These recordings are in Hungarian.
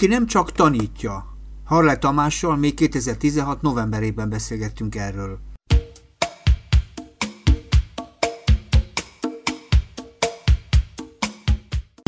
aki nem csak tanítja. Harle Tamással még 2016 novemberében beszélgettünk erről.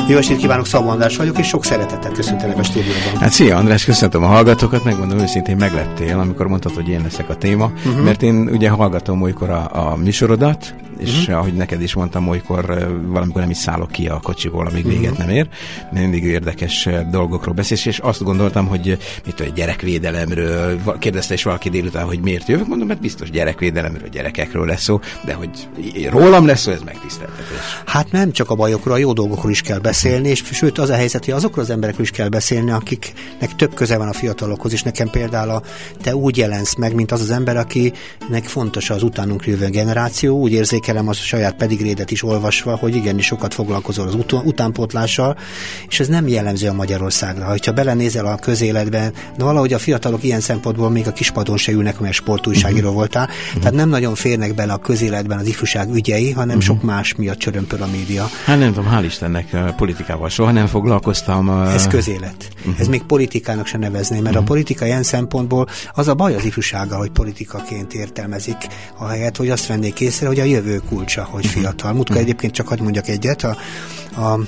Jó estét kívánok, Szabó András vagyok, és sok szeretettel köszöntelek a stúdióban. Hát szia András, köszöntöm a hallgatókat, megmondom őszintén megleptél, amikor mondtad, hogy én leszek a téma, uh-huh. mert én ugye hallgatom olykor a, a műsorodat, és uh-huh. ahogy neked is mondtam, olykor valamikor nem is szállok ki a kocsiból, amíg véget nem ér. Mindig érdekes dolgokról beszélsz, és azt gondoltam, hogy mit a gyerekvédelemről, kérdezte is valaki délután, hogy miért jövök, mondom, mert biztos gyerekvédelemről, gyerekekről lesz szó, de hogy rólam lesz szó, ez megtiszteltetés. Hát nem csak a bajokról, a jó dolgokról is kell beszélni, és sőt az a helyzet, hogy azokról az emberekről is kell beszélni, akiknek több köze van a fiatalokhoz, és nekem például a, te úgy jelensz meg, mint az az ember, akinek fontos az utánunk jövő generáció, úgy érzékel érzékelem a saját pedigrédet is olvasva, hogy igenis sokat foglalkozol az ut- utánpótlással, és ez nem jellemző a Magyarországra. Ha belenézel a közéletben, de valahogy a fiatalok ilyen szempontból még a kispadon se ülnek, mert sportújságíró uh-huh. voltál, uh-huh. tehát nem nagyon férnek bele a közéletben az ifjúság ügyei, hanem uh-huh. sok más miatt csörömpöl a média. Hát nem tudom, hál' Istennek politikával soha nem foglalkoztam. Ez közélet. Uh-huh. Ez még politikának se nevezném, mert uh-huh. a politika ilyen szempontból az a baj az ifjúsággal, hogy politikaként értelmezik, ahelyett, hogy azt vennék észre, hogy a jövő kulcsa, hogy fiatal. Mutka mhm. egyébként csak hagyd mondjak egyet, a, a,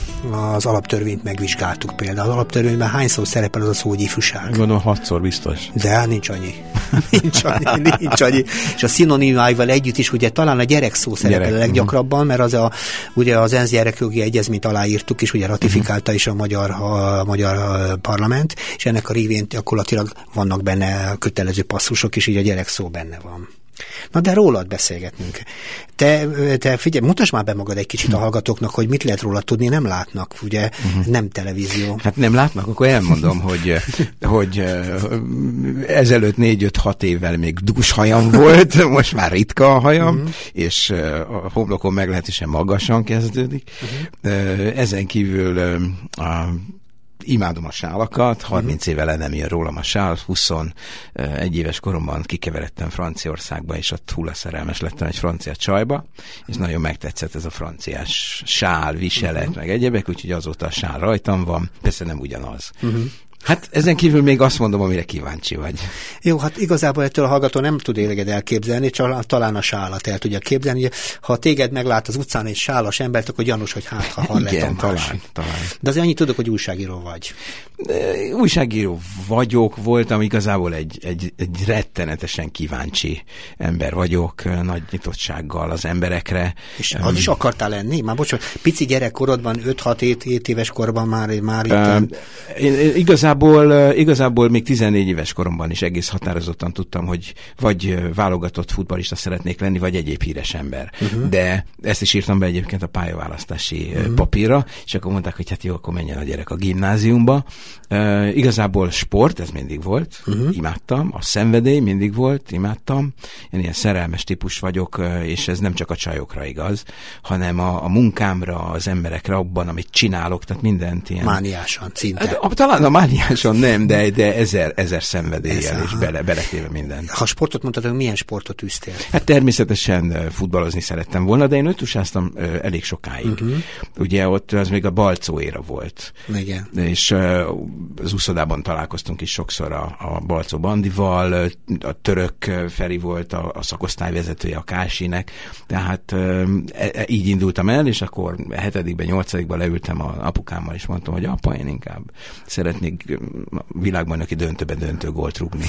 az alaptörvényt megvizsgáltuk például. Az alaptörvényben hányszor szerepel az a szó, hogy ifjúság? Gondolom hatszor biztos. De nincs annyi. nincs annyi, nincs annyi. És a szinonimáival együtt is ugye talán a gyerek szó szerepel gyerek. a leggyakrabban, mert az a, ugye az ENSZ gyerekjogi egyezményt aláírtuk, és ugye ratifikálta is a magyar, a magyar parlament, és ennek a révén gyakorlatilag vannak benne kötelező passzusok, és így a gyerek szó benne van. Na de rólad beszélgetnünk. Te, te figyelj, mutasd már be magad egy kicsit a hallgatóknak, hogy mit lehet róla tudni, nem látnak, ugye, uh-huh. nem televízió. Hát nem látnak, akkor elmondom, hogy, hogy ezelőtt négy-öt-hat évvel még dús hajam volt, most már ritka a hajam, uh-huh. és a homlokon meglehetősen magasan kezdődik. Uh-huh. Ezen kívül a imádom a sálakat, 30 éve le nem jön rólam a sál, 21 éves koromban kikeveredtem Franciaországba, és ott hullaszerelmes lettem egy francia csajba, és nagyon megtetszett ez a franciás sál, viselet, uh-huh. meg egyebek, úgyhogy azóta a sál rajtam van, persze nem ugyanaz. Uh-huh. Hát ezen kívül még azt mondom, amire kíváncsi vagy. Jó, hát igazából ettől a hallgató nem tud éleged elképzelni, csak talán a sálat el tudja képzelni. Ha téged meglát az utcán egy sálas embert, akkor gyanús, hogy hát ha hall Igen, talán, talán. De azért annyit tudok, hogy újságíró vagy. Újságíró vagyok, voltam igazából egy, egy, egy rettenetesen kíváncsi ember vagyok, nagy nyitottsággal az emberekre. És az um, is akartál lenni? Már bocsánat, pici gyerekkorodban, 5-6 éves korban már, már itt... Um, én, igazából igazából, igazából még 14 éves koromban is egész határozottan tudtam, hogy vagy válogatott futbalista szeretnék lenni, vagy egyéb híres ember. Uh-huh. De ezt is írtam be egyébként a pályaválasztási uh-huh. papírra, és akkor mondták, hogy hát jó, akkor menjen a gyerek a gimnáziumba. Uh, igazából sport, ez mindig volt, uh-huh. imádtam, a szenvedély mindig volt, imádtam. Én ilyen szerelmes típus vagyok, és ez nem csak a csajokra igaz, hanem a, a munkámra, az emberekre, abban, amit csinálok, tehát mindent ilyen... Mániásan, szinte. Hát, talán a mániásan mániáson nem, de, de ezer, ezer szenvedéllyel és bele, beletéve minden. Ha sportot mondtad, hogy milyen sportot űztél? Hát természetesen futballozni szerettem volna, de én ötusáztam elég sokáig. Uh-huh. Ugye ott az még a Balcó éra volt. Igen. És az úszodában találkoztunk is sokszor a, a Balcó Bandival, a török Feri volt a, a szakosztályvezetője a Kásinek, tehát e, e, így indultam el, és akkor hetedikben, nyolcadikban leültem a apukámmal, és mondtam, hogy apa, én inkább szeretnék világbajnoki döntőben döntő gólt rúgni.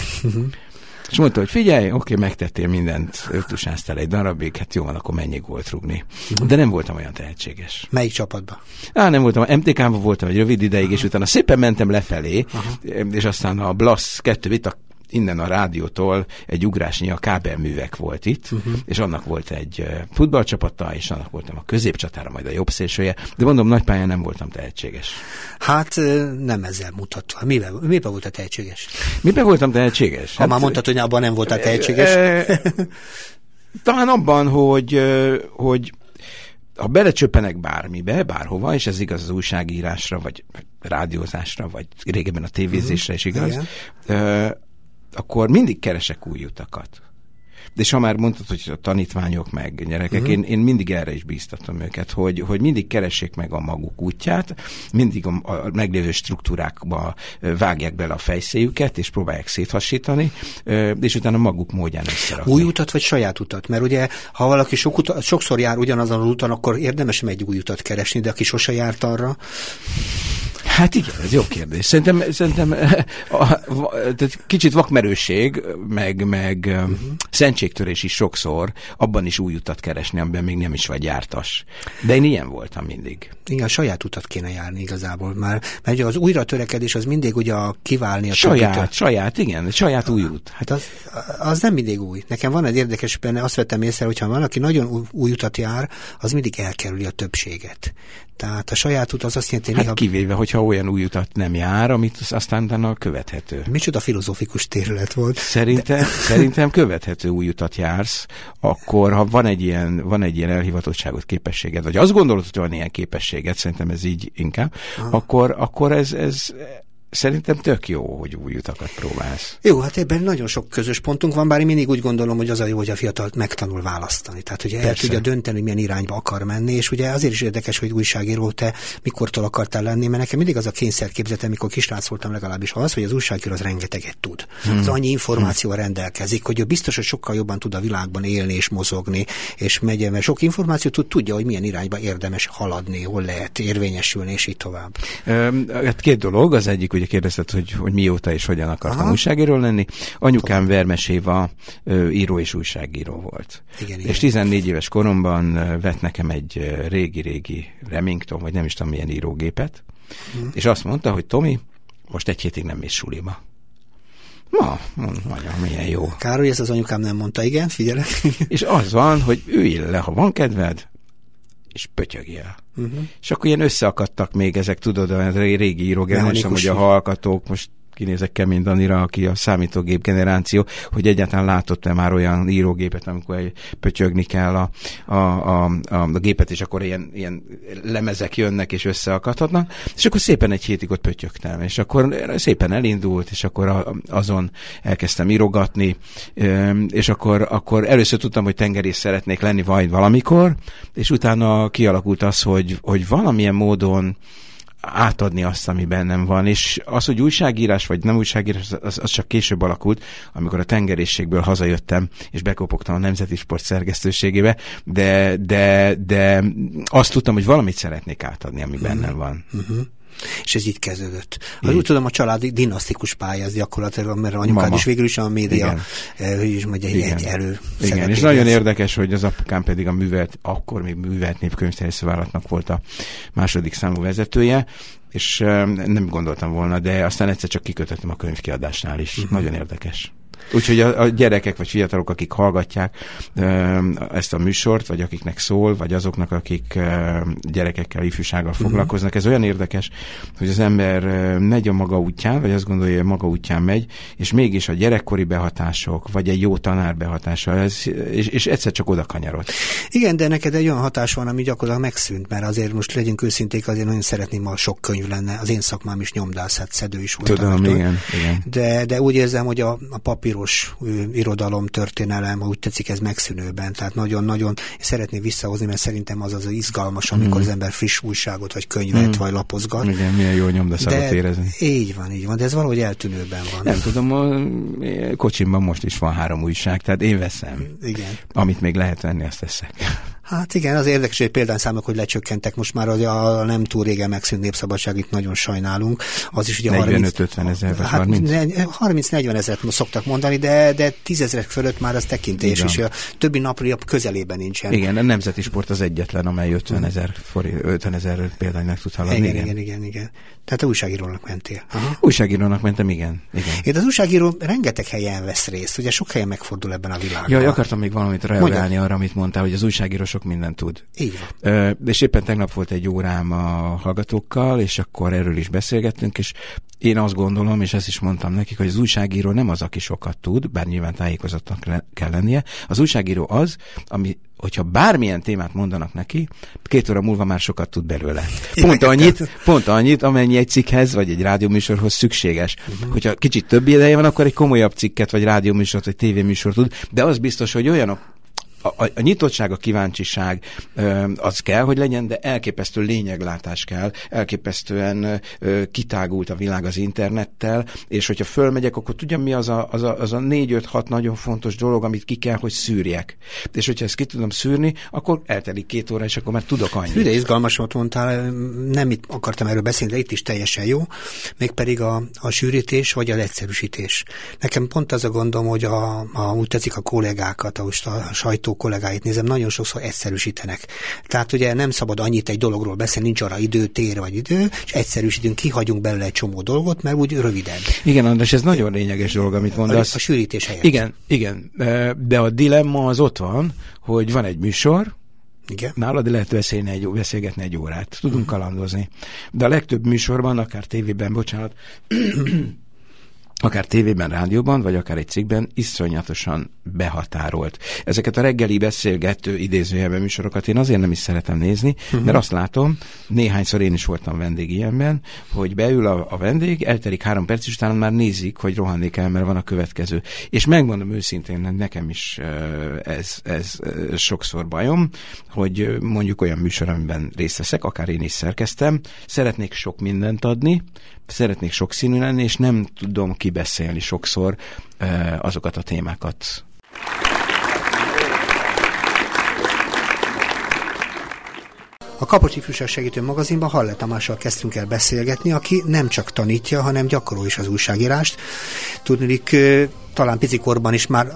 És mondta, hogy figyelj, oké, megtettél mindent, ötusáztál egy darabig, hát jó van, akkor mennyi gólt rúgni. Uh-huh. De nem voltam olyan tehetséges. Melyik csapatban? Á, nem voltam, MTK-ban voltam egy rövid ideig, uh-huh. és utána szépen mentem lefelé, uh-huh. és aztán a Blasz 2 vita innen a rádiótól egy ugrásnyi a kábelművek volt itt, uh-huh. és annak volt egy futballcsapata, és annak voltam a középcsatára, majd a jobb szélsője, de mondom, nagy pályán nem voltam tehetséges. Hát nem ezzel mutatva. Miben, miben volt a tehetséges? Miben voltam tehetséges? Ha hát, már mondtad, hogy abban nem voltál tehetséges. E, talán abban, hogy, hogy ha belecsöppenek bármibe, bárhova, és ez igaz az újságírásra, vagy rádiózásra, vagy régebben a tévézésre is igaz, Igen akkor mindig keresek új utakat. és ha már mondtad, hogy a tanítványok meg gyerekek, uh-huh. én, én mindig erre is bíztatom őket, hogy, hogy mindig keressék meg a maguk útját, mindig a, a meglévő struktúrákba vágják bele a fejszéjüket, és próbálják széthasítani, és utána maguk módján összerakni. Új utat vagy saját utat? Mert ugye, ha valaki sok uta, sokszor jár ugyanazon az úton, akkor érdemes egy új utat keresni, de aki sose járt arra, Hát igen, ez jó kérdés. Szerintem, szerintem a, a, tehát kicsit vakmerőség, meg, meg uh-huh. szentségtörés is sokszor, abban is új utat keresni, amiben még nem is vagy jártas. De én ilyen voltam mindig. Igen, saját utat kéne járni igazából. Már, mert az újra törekedés az mindig ugye a kiválni a Saját, többitől. saját, igen, saját új út. Hát az, az nem mindig új. Nekem van egy érdekes benne, azt vettem észre, hogyha valaki nagyon új utat jár, az mindig elkerüli a többséget. Tehát a saját út az azt jelenti, hát néha... kivéve, hogyha olyan új utat nem jár, amit aztán utána követhető. Micsoda filozofikus terület volt. Szerintem, de... szerintem követhető új utat jársz, akkor ha van egy ilyen, van egy ilyen elhivatottságot, képességed, vagy azt gondolod, hogy van ilyen képességed, szerintem ez így inkább, akkor, akkor ez, ez, Szerintem tök jó, hogy új utakat próbálsz. Jó, hát ebben nagyon sok közös pontunk van, bár én mindig úgy gondolom, hogy az a jó, hogy a fiatal megtanul választani. Tehát Persze. el tudja dönteni, hogy milyen irányba akar menni, és ugye azért is érdekes, hogy újságíró te mikortól akartál lenni, mert nekem mindig az a kényszerképzetem, amikor kisrác voltam legalábbis az, hogy az újságíró az rengeteget tud. Hmm. Az annyi információval hmm. rendelkezik, hogy ő biztos, hogy sokkal jobban tud a világban élni és mozogni, és megy, mert sok információt tud, tudja, hogy milyen irányba érdemes haladni, hol lehet érvényesülni, és így tovább. hát két dolog, az egyik ugye kérdezted, hogy, hogy mióta és hogyan akartam Aha. újságíró lenni. Anyukám Tudom. Vermes Éva író és újságíró volt. Igen, és igen. 14 éves koromban vett nekem egy régi-régi Remington, vagy nem is tudom milyen írógépet, hmm. és azt mondta, hogy Tomi, most egy hétig nem mész suliba. Na, nagyon milyen jó. Kár, hogy ezt az anyukám nem mondta, igen, figyelek. és az van, hogy üljél le, ha van kedved, és pötyögjél. Uh-huh. És akkor ilyen összeakadtak még ezek, tudod, a régi írók, nem hogy a hallgatók most kinézek Kemény Danira, aki a számítógép generáció, hogy egyáltalán látott-e már olyan írógépet, amikor egy pötyögni kell a, a, a, a, a gépet, és akkor ilyen, ilyen lemezek jönnek és összeakadhatnak, és akkor szépen egy hétig ott pötyögtem, és akkor szépen elindult, és akkor azon elkezdtem írogatni, és akkor, akkor először tudtam, hogy tengerész szeretnék lenni vagy valamikor, és utána kialakult az, hogy, hogy valamilyen módon átadni azt, ami bennem van. És az, hogy újságírás vagy nem újságírás, az, az csak később alakult, amikor a tengerészségből hazajöttem, és bekopogtam a Nemzeti Sport szerkesztőségébe, de, de, de azt tudtam, hogy valamit szeretnék átadni, ami bennem uh-huh. van. Uh-huh. És ez így kezdődött. Az úgy tudom, a családi dinasztikus pálya, ez gyakorlatilag, mert anyukád Mama. is végül is a média, eh, hogy is mondja, egy, egy elő. Igen, és nagyon érdekes, hogy az apukám pedig a művelt, akkor még művelt népkönyvterjesztővállalatnak volt a második számú vezetője, és eh, nem gondoltam volna, de aztán egyszer csak kikötöttem a könyvkiadásnál is. Uh-huh. Nagyon érdekes. Úgyhogy a, a gyerekek vagy fiatalok, akik hallgatják ezt a műsort, vagy akiknek szól, vagy azoknak, akik gyerekekkel, ifjúsággal uh-huh. foglalkoznak, ez olyan érdekes, hogy az ember megy a maga útján, vagy azt gondolja, hogy maga útján megy, és mégis a gyerekkori behatások, vagy egy jó tanár behatása, ez, és, és egyszer csak oda kanyarod. Igen, de neked egy olyan hatás van, ami gyakorlatilag megszűnt, mert azért most legyünk őszinték, azért nagyon szeretném, ha sok könyv lenne. Az én szakmám is nyomdászat, szedő is volt. Tudom, igen, igen. De, de úgy érzem, hogy a, a papír papíros irodalom, történelem, úgy tetszik, ez megszűnőben. Tehát nagyon-nagyon szeretném visszahozni, mert szerintem az az izgalmas, amikor mm. az ember friss újságot, vagy könyvet, mm. vagy lapozgat. Igen, milyen jó nyomdaszagot érezni. Így van, így van, de ez valahogy eltűnőben van. Nem tudom, a kocsimban most is van három újság, tehát én veszem. Igen. Amit még lehet venni, azt teszek. Hát igen, az érdekes, hogy példán számok, hogy lecsökkentek. Most már az a nem túl régen megszűnt népszabadság, itt nagyon sajnálunk. Az is ugye 45-50 ezer vagy hát 30-40 ezeret szoktak mondani, de, de tízezrek fölött már az tekintés, és a többi napri közelében nincsen. Igen, a nemzeti sport az egyetlen, amely 50 ezer, 50 ezer példánynak tud haladni. Igen, igen, igen, igen, igen. Tehát te újságírónak mentél. Aha. Újságírónak mentem, igen. igen. Én az újságíró rengeteg helyen vesz részt, ugye sok helyen megfordul ebben a világban. Jaj, akartam még valamit reagálni arra, amit mondtál, hogy az újságírós sok mindent tud. Igen. És éppen tegnap volt egy órám a hallgatókkal, és akkor erről is beszélgettünk, és én azt gondolom, és ezt is mondtam nekik, hogy az újságíró nem az, aki sokat tud, bár nyilván tájékozatnak le- kell lennie. Az újságíró az, ami, hogyha bármilyen témát mondanak neki, két óra múlva már sokat tud belőle. Pont annyit, pont annyit, amennyi egy cikkhez, vagy egy rádióműsorhoz szükséges. Uh-huh. Hogyha kicsit több ideje van, akkor egy komolyabb cikket, vagy rádióműsort, vagy tévéműsort tud, de az biztos, hogy olyanok a, a nyitottság, a kíváncsiság az kell, hogy legyen, de elképesztő lényeglátás kell, elképesztően kitágult a világ az internettel, és hogyha fölmegyek, akkor tudjam, mi az a, az a, az a négy-öt-hat nagyon fontos dolog, amit ki kell, hogy szűrjek. És hogyha ezt ki tudom szűrni, akkor eltelik két óra, és akkor már tudok annyit. De izgalmas volt mondtál, nem itt akartam erről beszélni, de itt is teljesen jó, mégpedig a, a sűrítés vagy az egyszerűsítés. Nekem pont az a gondom, hogy a, a, úgy tetszik a kollégákat, a, a sajtó kollégáit nézem, nagyon sokszor egyszerűsítenek. Tehát ugye nem szabad annyit egy dologról beszélni, nincs arra idő, tér vagy idő, és egyszerűsítünk, kihagyunk belőle egy csomó dolgot, mert úgy rövidebb. Igen, András, ez nagyon lényeges dolog, amit mondasz. A, a sűrítés helyett. Igen, igen, de a dilemma az ott van, hogy van egy műsor, igen. Nálad lehet beszélni egy, beszélgetni egy órát, tudunk uh-huh. kalandozni. De a legtöbb műsorban, akár tévében, bocsánat, akár tévében, rádióban, vagy akár egy cikkben iszonyatosan behatárolt. Ezeket a reggeli beszélgető idézőjelben műsorokat én azért nem is szeretem nézni, uh-huh. mert azt látom, néhányszor én is voltam vendég ilyenben, hogy beül a, a vendég, eltelik három perc, és utána már nézik, hogy rohanni kell, mert van a következő. És megmondom őszintén, nekem is ez, ez sokszor bajom, hogy mondjuk olyan műsor, amiben részt veszek, akár én is szerkeztem, szeretnék sok mindent adni, szeretnék sokszínű lenni, és nem tudom kibeszélni sokszor azokat a témákat. A Kapocs Ifjúság Segítő magazinban Halle Tamással kezdtünk el beszélgetni, aki nem csak tanítja, hanem gyakorol is az újságírást. Tudnék, talán picikorban is már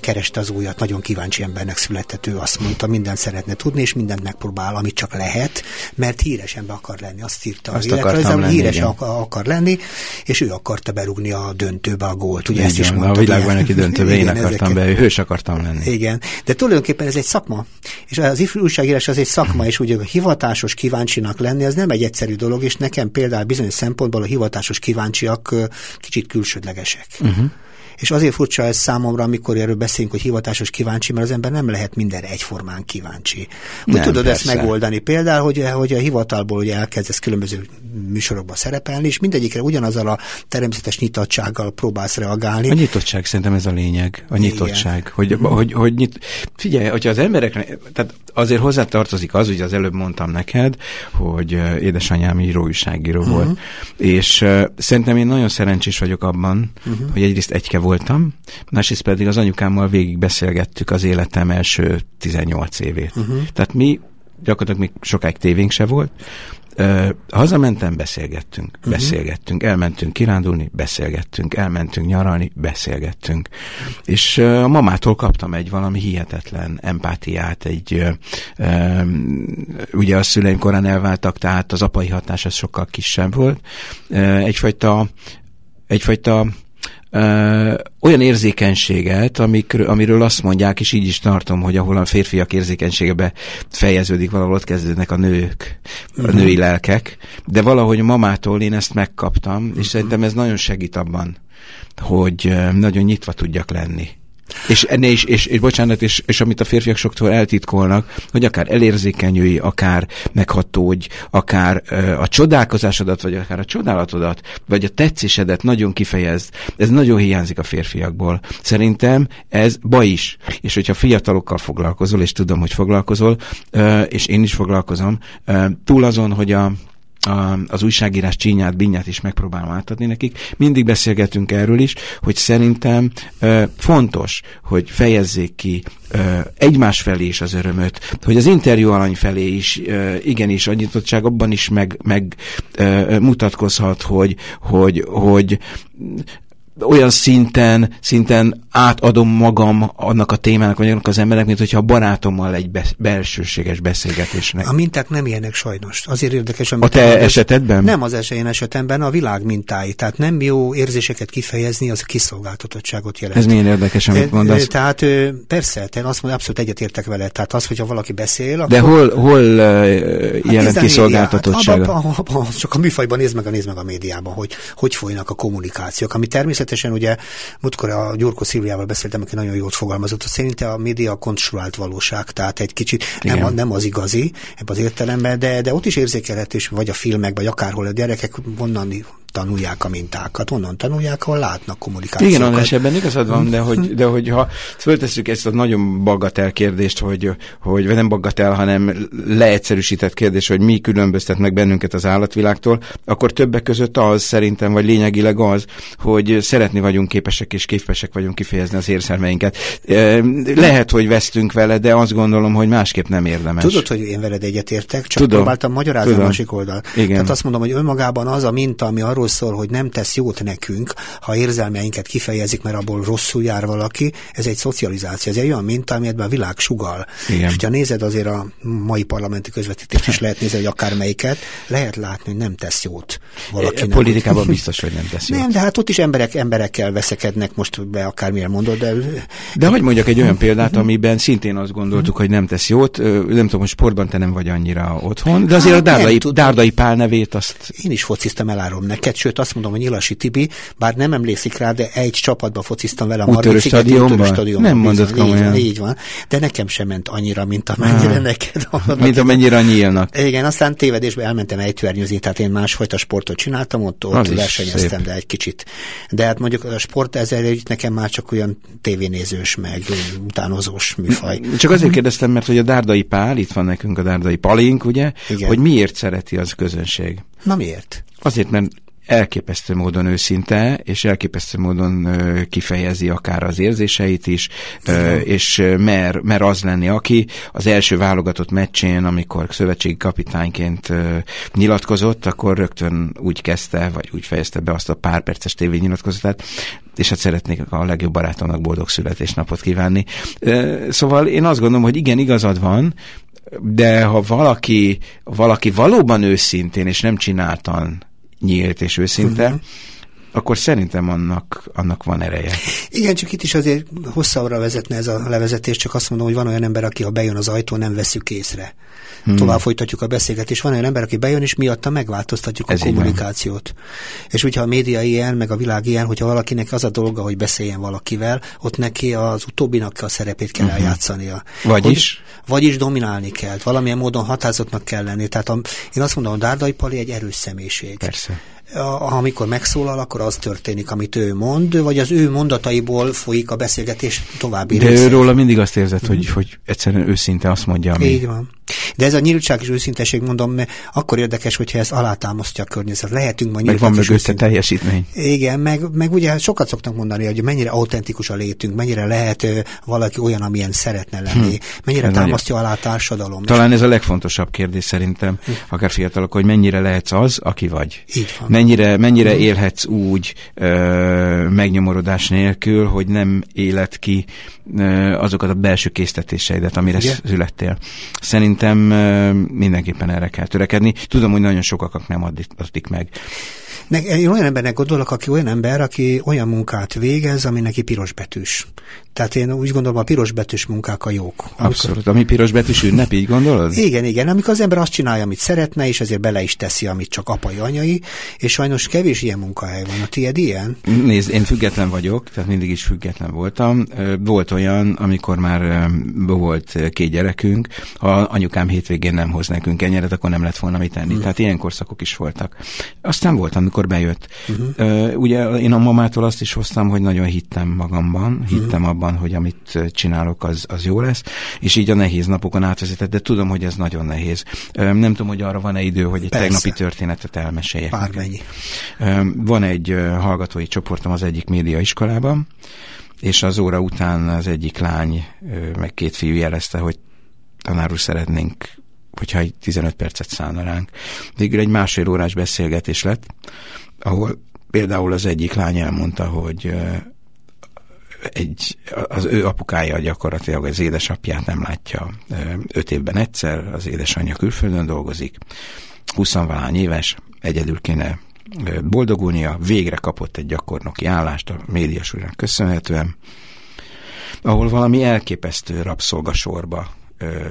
kereste az újat, nagyon kíváncsi embernek született ő, azt mondta, mindent szeretne tudni, és mindent megpróbál, amit csak lehet, mert híres ember akar lenni, azt írta azt akartam lenni, híres akar, akar lenni, és ő akarta berúgni a döntőbe a gólt, ugye igen, ezt is mondta. A világban neki döntőbe én akartam ezeket. be, hős akartam lenni. Igen, de tulajdonképpen ez egy szakma, és az ifjúságírás az egy szakma, és ugye a hivatásos kíváncsinak lenni, az nem egy egyszerű dolog, és nekem például bizonyos szempontból a hivatásos kíváncsiak kicsit külsődlegesek. Uh-huh. És azért furcsa ez számomra, amikor erről beszélünk, hogy hivatásos kíváncsi, mert az ember nem lehet mindenre egyformán kíváncsi. Hogy nem, tudod persze. ezt megoldani? Például, hogy, hogy a hivatalból ugye elkezdesz különböző műsorokba szerepelni, és mindegyikre ugyanazzal a természetes nyitottsággal próbálsz reagálni. A nyitottság szerintem ez a lényeg, a nyitottság. Hogy, mm. hogy, hogy nyit... Figyelj, hogyha az emberek, tehát azért hozzátartozik az, hogy az előbb mondtam neked, hogy édesanyám író, újságíró uh-huh. volt, és uh, szerintem én nagyon szerencsés vagyok abban, uh-huh. hogy egyrészt egyke voltam, másrészt pedig az anyukámmal végig beszélgettük az életem első 18 évét. Uh-huh. Tehát mi gyakorlatilag még sokáig tévénk se volt, Uh, hazamentem, beszélgettünk, uh-huh. beszélgettünk, elmentünk kirándulni, beszélgettünk, elmentünk nyaralni, beszélgettünk. És uh, a mamától kaptam egy valami hihetetlen empátiát, egy, um, ugye a szüleim korán elváltak, tehát az apai hatás az sokkal kisebb volt. Egyfajta egyfajta ö, olyan érzékenységet, amik, amiről azt mondják, és így is tartom, hogy ahol a férfiak érzékenységebe fejeződik, valahol ott kezdődnek a nők, a uh-huh. női lelkek, de valahogy mamától én ezt megkaptam, és uh-huh. szerintem ez nagyon segít abban, hogy nagyon nyitva tudjak lenni. És ennél is, és, és bocsánat, és, és amit a férfiak sokszor eltitkolnak, hogy akár elérzékenyülj, akár meghatódj, akár ö, a csodálkozásodat, vagy akár a csodálatodat, vagy a tetszésedet nagyon kifejezd. Ez nagyon hiányzik a férfiakból. Szerintem ez baj is. És hogyha fiatalokkal foglalkozol, és tudom, hogy foglalkozol, ö, és én is foglalkozom, ö, túl azon, hogy a az újságírás csínyát, binyát is megpróbálom átadni nekik. Mindig beszélgetünk erről is, hogy szerintem fontos, hogy fejezzék ki egymás felé is az örömöt, hogy az interjú alany felé is e, igenis a nyitottság abban is meg, meg hogy, hogy, hogy olyan szinten, szinten átadom magam annak a témának, vagy annak az emberek, mint hogyha a barátommal egy be, belsőséges beszélgetésnek. A minták nem ilyenek sajnos. Azért érdekes, amit... A te mondod, esetedben? Nem az esélyén esetemben, a világ mintái. Tehát nem jó érzéseket kifejezni, az kiszolgáltatottságot jelent. Ez milyen érdekes, amit mondasz. Tehát persze, te azt mondom, abszolút egyetértek vele. Tehát az, hogyha valaki beszél, akkor... De hol, hol uh, jelent hát kiszolgáltatottságot? Hát, csak a műfajban nézd meg, a nézd meg a médiában, hogy hogy folynak a kommunikációk, ami természetesen ugye, múltkor a Gyurko Szilviával beszéltem, aki nagyon jót fogalmazott, hogy szerinte a média a konstruált valóság, tehát egy kicsit nem, a, nem az igazi ebben az értelemben, de, de ott is érzékelhető, vagy a filmek, vagy akárhol a gyerekek onnan tanulják a mintákat, onnan tanulják, ahol látnak kommunikációkat. Igen, András, ebben igazad van, de hogy, de hogy ha föltesszük ezt a nagyon bagatel kérdést, hogy, hogy nem bagatel, hanem leegyszerűsített kérdés, hogy mi különböztet meg bennünket az állatvilágtól, akkor többek között az szerintem, vagy lényegileg az, hogy szeretni vagyunk képesek és képesek vagyunk kifejezni az érzelmeinket. Lehet, hogy vesztünk vele, de azt gondolom, hogy másképp nem érdemes. Tudod, hogy én veled egyetértek, csak Tudom. próbáltam magyarázni Tudom. a másik oldal. Igen. Tehát azt mondom, hogy önmagában az a minta, ami arról szól, hogy nem tesz jót nekünk, ha érzelmeinket kifejezik, mert abból rosszul jár valaki, ez egy szocializáció, ez egy olyan minta, amit a világ sugal. Igen. És ha nézed azért a mai parlamenti közvetítést is lehet nézni, hogy akármelyiket, lehet látni, hogy nem tesz jót valakinek. Politikában biztos, hogy nem tesz jót. Nem, de hát ott is emberek emberekkel veszekednek, most be akármilyen mondod, de... De hogy mondjak egy olyan példát, amiben szintén azt gondoltuk, hogy nem tesz jót, nem tudom, hogy sportban te nem vagy annyira otthon, de azért hát, a Dárdai, Dárdai Pál nevét azt... Én is fociztam, elárom neked, sőt azt mondom, hogy Nyilasi Tibi, bár nem emlékszik rá, de egy csapatban fociztam vele a Margit stadionban? stadionban. Nem mondott komolyan. Így, így van, de nekem sem ment annyira, mint amennyire ah, neked. Mint amennyire nyílnak. Igen, aztán tévedésbe elmentem ejtőernyőzni, tehát én másfajta sportot csináltam, ott, ott versenyeztem, de egy kicsit. De hát mondjuk a sport ezzel nekem már csak olyan tévénézős, meg utánozós műfaj. Csak azért kérdeztem, mert hogy a Dárdai Pál, itt van nekünk a Dárdai Palink, ugye, Igen. hogy miért szereti az közönség? Na miért? Azért, mert elképesztő módon őszinte, és elképesztő módon kifejezi akár az érzéseit is, uh-huh. és mer, mer az lenni, aki az első válogatott meccsén, amikor szövetségi kapitányként nyilatkozott, akkor rögtön úgy kezdte, vagy úgy fejezte be azt a pár perces tévénynyilatkozatát, és hát szeretnék a legjobb barátomnak boldog születésnapot kívánni. Szóval én azt gondolom, hogy igen, igazad van, de ha valaki, valaki valóban őszintén és nem csináltan nyílt és őszinte, uh-huh. akkor szerintem annak, annak van ereje. Igen, csak itt is azért hosszabbra vezetne ez a levezetés, csak azt mondom, hogy van olyan ember, aki ha bejön az ajtó, nem veszük észre. Hmm. Tovább folytatjuk a beszélgetést. Van olyan ember, aki bejön, és miatta megváltoztatjuk ez a kommunikációt. És hogyha a média ilyen, meg a világ ilyen, hogyha valakinek az a dolga, hogy beszéljen valakivel, ott neki az utóbbinak a szerepét kell uh-huh. eljátszania. Vagyis? Hogy, vagyis dominálni kell, valamilyen módon határozottnak kell lenni. Tehát a, én azt mondom, a Dárdai Pali egy erős személyiség. Persze amikor megszólal, akkor az történik, amit ő mond, vagy az ő mondataiból folyik a beszélgetés további De őróla mindig azt érzed, mm. hogy, hogy egyszerűen őszinte azt mondja, ami... Így van. De ez a nyíltság és őszinteség, mondom, mert akkor érdekes, hogyha ez alátámasztja a környezet. Lehetünk ma Meg van mögötte teljesítmény. Igen, meg, meg ugye sokat szoktak mondani, hogy mennyire autentikus a létünk, mennyire lehet valaki olyan, amilyen szeretne lenni, hm. mennyire ez támasztja nagyon. alá a társadalom. Talán ez a legfontosabb kérdés szerintem, hm. akár fiatalok, hogy mennyire lehetsz az, aki vagy. Így van. Mennyire, mennyire élhetsz úgy ö, megnyomorodás nélkül, hogy nem élet ki ö, azokat a belső késztetéseidet, amire Igen? születtél. Szerintem szerintem mindenképpen erre kell törekedni. Tudom, hogy nagyon sokakak nem addik meg. Meg, én olyan embernek gondolok, aki olyan ember, aki olyan munkát végez, ami neki piros betűs. Tehát én úgy gondolom, a piros betűs munkák a jók. Abszolút. Ami piros betűs ünnep, így gondolod? Igen, igen. Amikor az ember azt csinálja, amit szeretne, és ezért bele is teszi, amit csak apai, anyai, és sajnos kevés ilyen munkahely van. A tiéd ilyen? Nézd, én független vagyok, tehát mindig is független voltam. Volt olyan, amikor már volt két gyerekünk, ha anyukám hétvégén nem hoz nekünk ennyire, akkor nem lett volna mit tenni. Hmm. Tehát ilyen korszakok is voltak. Aztán volt, amikor bejött. Uh-huh. Ugye én a mamától azt is hoztam, hogy nagyon hittem magamban, hittem uh-huh. abban, abban, hogy amit csinálok, az, az jó lesz, és így a nehéz napokon átvezetett, de tudom, hogy ez nagyon nehéz. Nem tudom, hogy arra van-e idő, hogy egy Persze. tegnapi történetet elmeséljek. Bármennyi. Van egy hallgatói csoportom az egyik média iskolában, és az óra után az egyik lány, meg két fiú jelezte, hogy tanár úr szeretnénk hogyha egy 15 percet szállna ránk. Végül egy másfél órás beszélgetés lett, ahol például az egyik lány elmondta, hogy egy, az ő apukája gyakorlatilag az édesapját nem látja öt évben egyszer, az édesanyja külföldön dolgozik, 20 éves, egyedül kéne boldogulnia, végre kapott egy gyakornoki állást a médiasúrnak köszönhetően, ahol valami elképesztő rabszolgasorba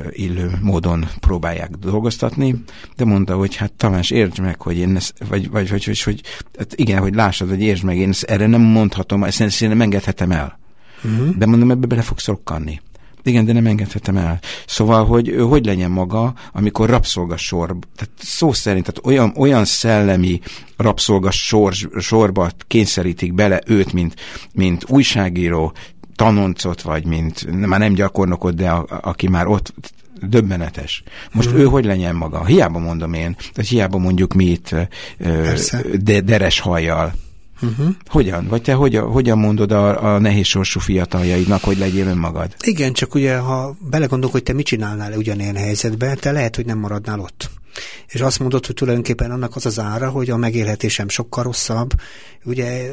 illő módon próbálják dolgoztatni, de mondta, hogy hát Tamás, értsd meg, hogy én ezt, vagy, vagy, vagy hogy, hogy hát igen, hogy lássad, hogy értsd meg, én ezt erre nem mondhatom, ezt, ezt én nem engedhetem el. Uh-huh. De mondom, ebbe bele fogsz rokkanni. Igen, de nem engedhetem el. Szóval, hogy hogy legyen maga, amikor rabszolgasor, tehát szó szerint, tehát olyan, olyan szellemi rabszolgasor, sorba kényszerítik bele őt, mint, mint újságíró, tanoncot, vagy mint, már nem gyakornokot, de a, aki már ott döbbenetes. Most hmm. ő hogy legyen maga? Hiába mondom én, tehát hiába mondjuk mi itt de, deres hajjal. Uh-huh. Hogyan? Vagy te hogyan, hogyan mondod a, a nehéz sorsú fiataljaidnak, hogy legyél önmagad? Igen, csak ugye, ha belegondolok, hogy te mit csinálnál ugyanilyen helyzetben, te lehet, hogy nem maradnál ott. És azt mondod, hogy tulajdonképpen annak az az ára, hogy a megélhetésem sokkal rosszabb. Ugye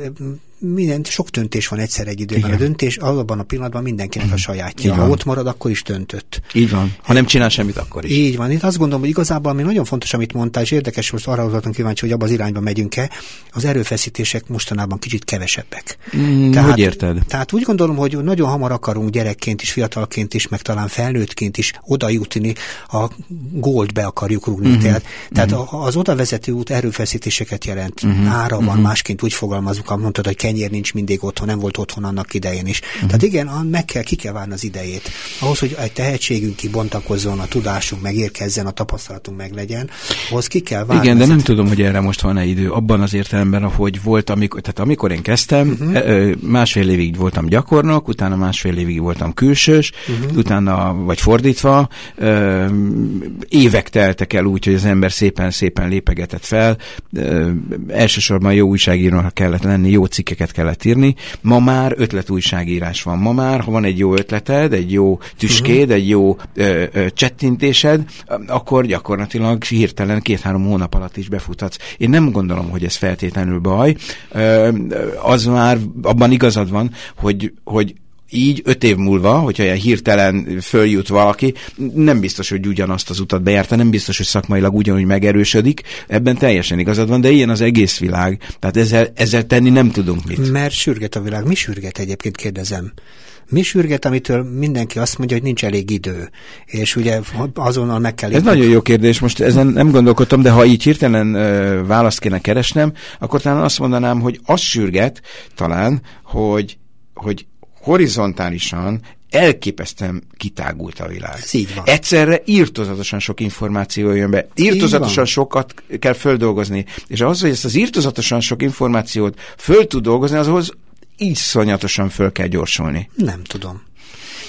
minden, sok döntés van egyszer egy időben. Igen. A döntés abban a pillanatban mindenkinek a mhm. sajátja. Ha ott marad, akkor is döntött. Így van. Ha nem csinál semmit, akkor is. Így van. Itt azt gondolom, hogy igazából ami nagyon fontos, amit mondtál, és érdekes, most arra voltam kíváncsi, hogy abban az irányba megyünk-e, az erőfeszítések mostanában kicsit kevesebbek. Mm, tehát, hogy érted? Tehát úgy gondolom, hogy nagyon hamar akarunk gyerekként is, fiatalként is, meg talán felnőttként is oda jutni, a goldbe akarjuk rúgni. Mm-hmm. Tehát, tehát mm-hmm. az oda vezető út erőfeszítéseket jelent. Mm-hmm. Ára van, mm-hmm. másként úgy fogalmazunk, mondtad, hogy kenyér nincs mindig otthon, nem volt otthon annak idején is. Uh-huh. Tehát igen, meg kell, ki kell várni az idejét. Ahhoz, hogy egy tehetségünk kibontakozzon, a tudásunk megérkezzen, a tapasztalatunk meglegyen, ahhoz ki kell várni. Igen, de nem tudom, hogy erre most van-e idő. Abban az értelemben, hogy volt, amikor, tehát amikor én kezdtem, uh-huh. másfél évig voltam gyakornok, utána másfél évig voltam külsős, uh-huh. utána, vagy fordítva, évek teltek el úgy, hogy az ember szépen-szépen lépegetett fel. Elsősorban jó újságírónak kellett lenni, jó cikkeket kellett írni. Ma már ötletújságírás van. Ma már, ha van egy jó ötleted, egy jó tüskéd, uh-huh. egy jó ö, ö, csettintésed, akkor gyakorlatilag hirtelen két-három hónap alatt is befuthatsz. Én nem gondolom, hogy ez feltétlenül baj. Ö, az már abban igazad van, hogy, hogy így öt év múlva, hogyha ilyen hirtelen följut valaki, nem biztos, hogy ugyanazt az utat bejárta, nem biztos, hogy szakmailag ugyanúgy megerősödik, ebben teljesen igazad van, de ilyen az egész világ, tehát ezzel, ezzel tenni nem tudunk mit. Mert sürget a világ. Mi sürget egyébként, kérdezem? Mi sürget, amitől mindenki azt mondja, hogy nincs elég idő, és ugye azonnal meg kell... Ez nagyon jó kérdés, most ezen nem gondolkodtam, de ha így hirtelen uh, választ kéne keresnem, akkor talán azt mondanám, hogy az sürget talán, hogy, hogy horizontálisan elképesztően kitágult a világ. Ez így van. Egyszerre írtozatosan sok információ jön be. Írtozatosan sokat kell földolgozni. És ahhoz, hogy ezt az írtozatosan sok információt föl tud dolgozni, azhoz így szonyatosan föl kell gyorsulni. Nem tudom.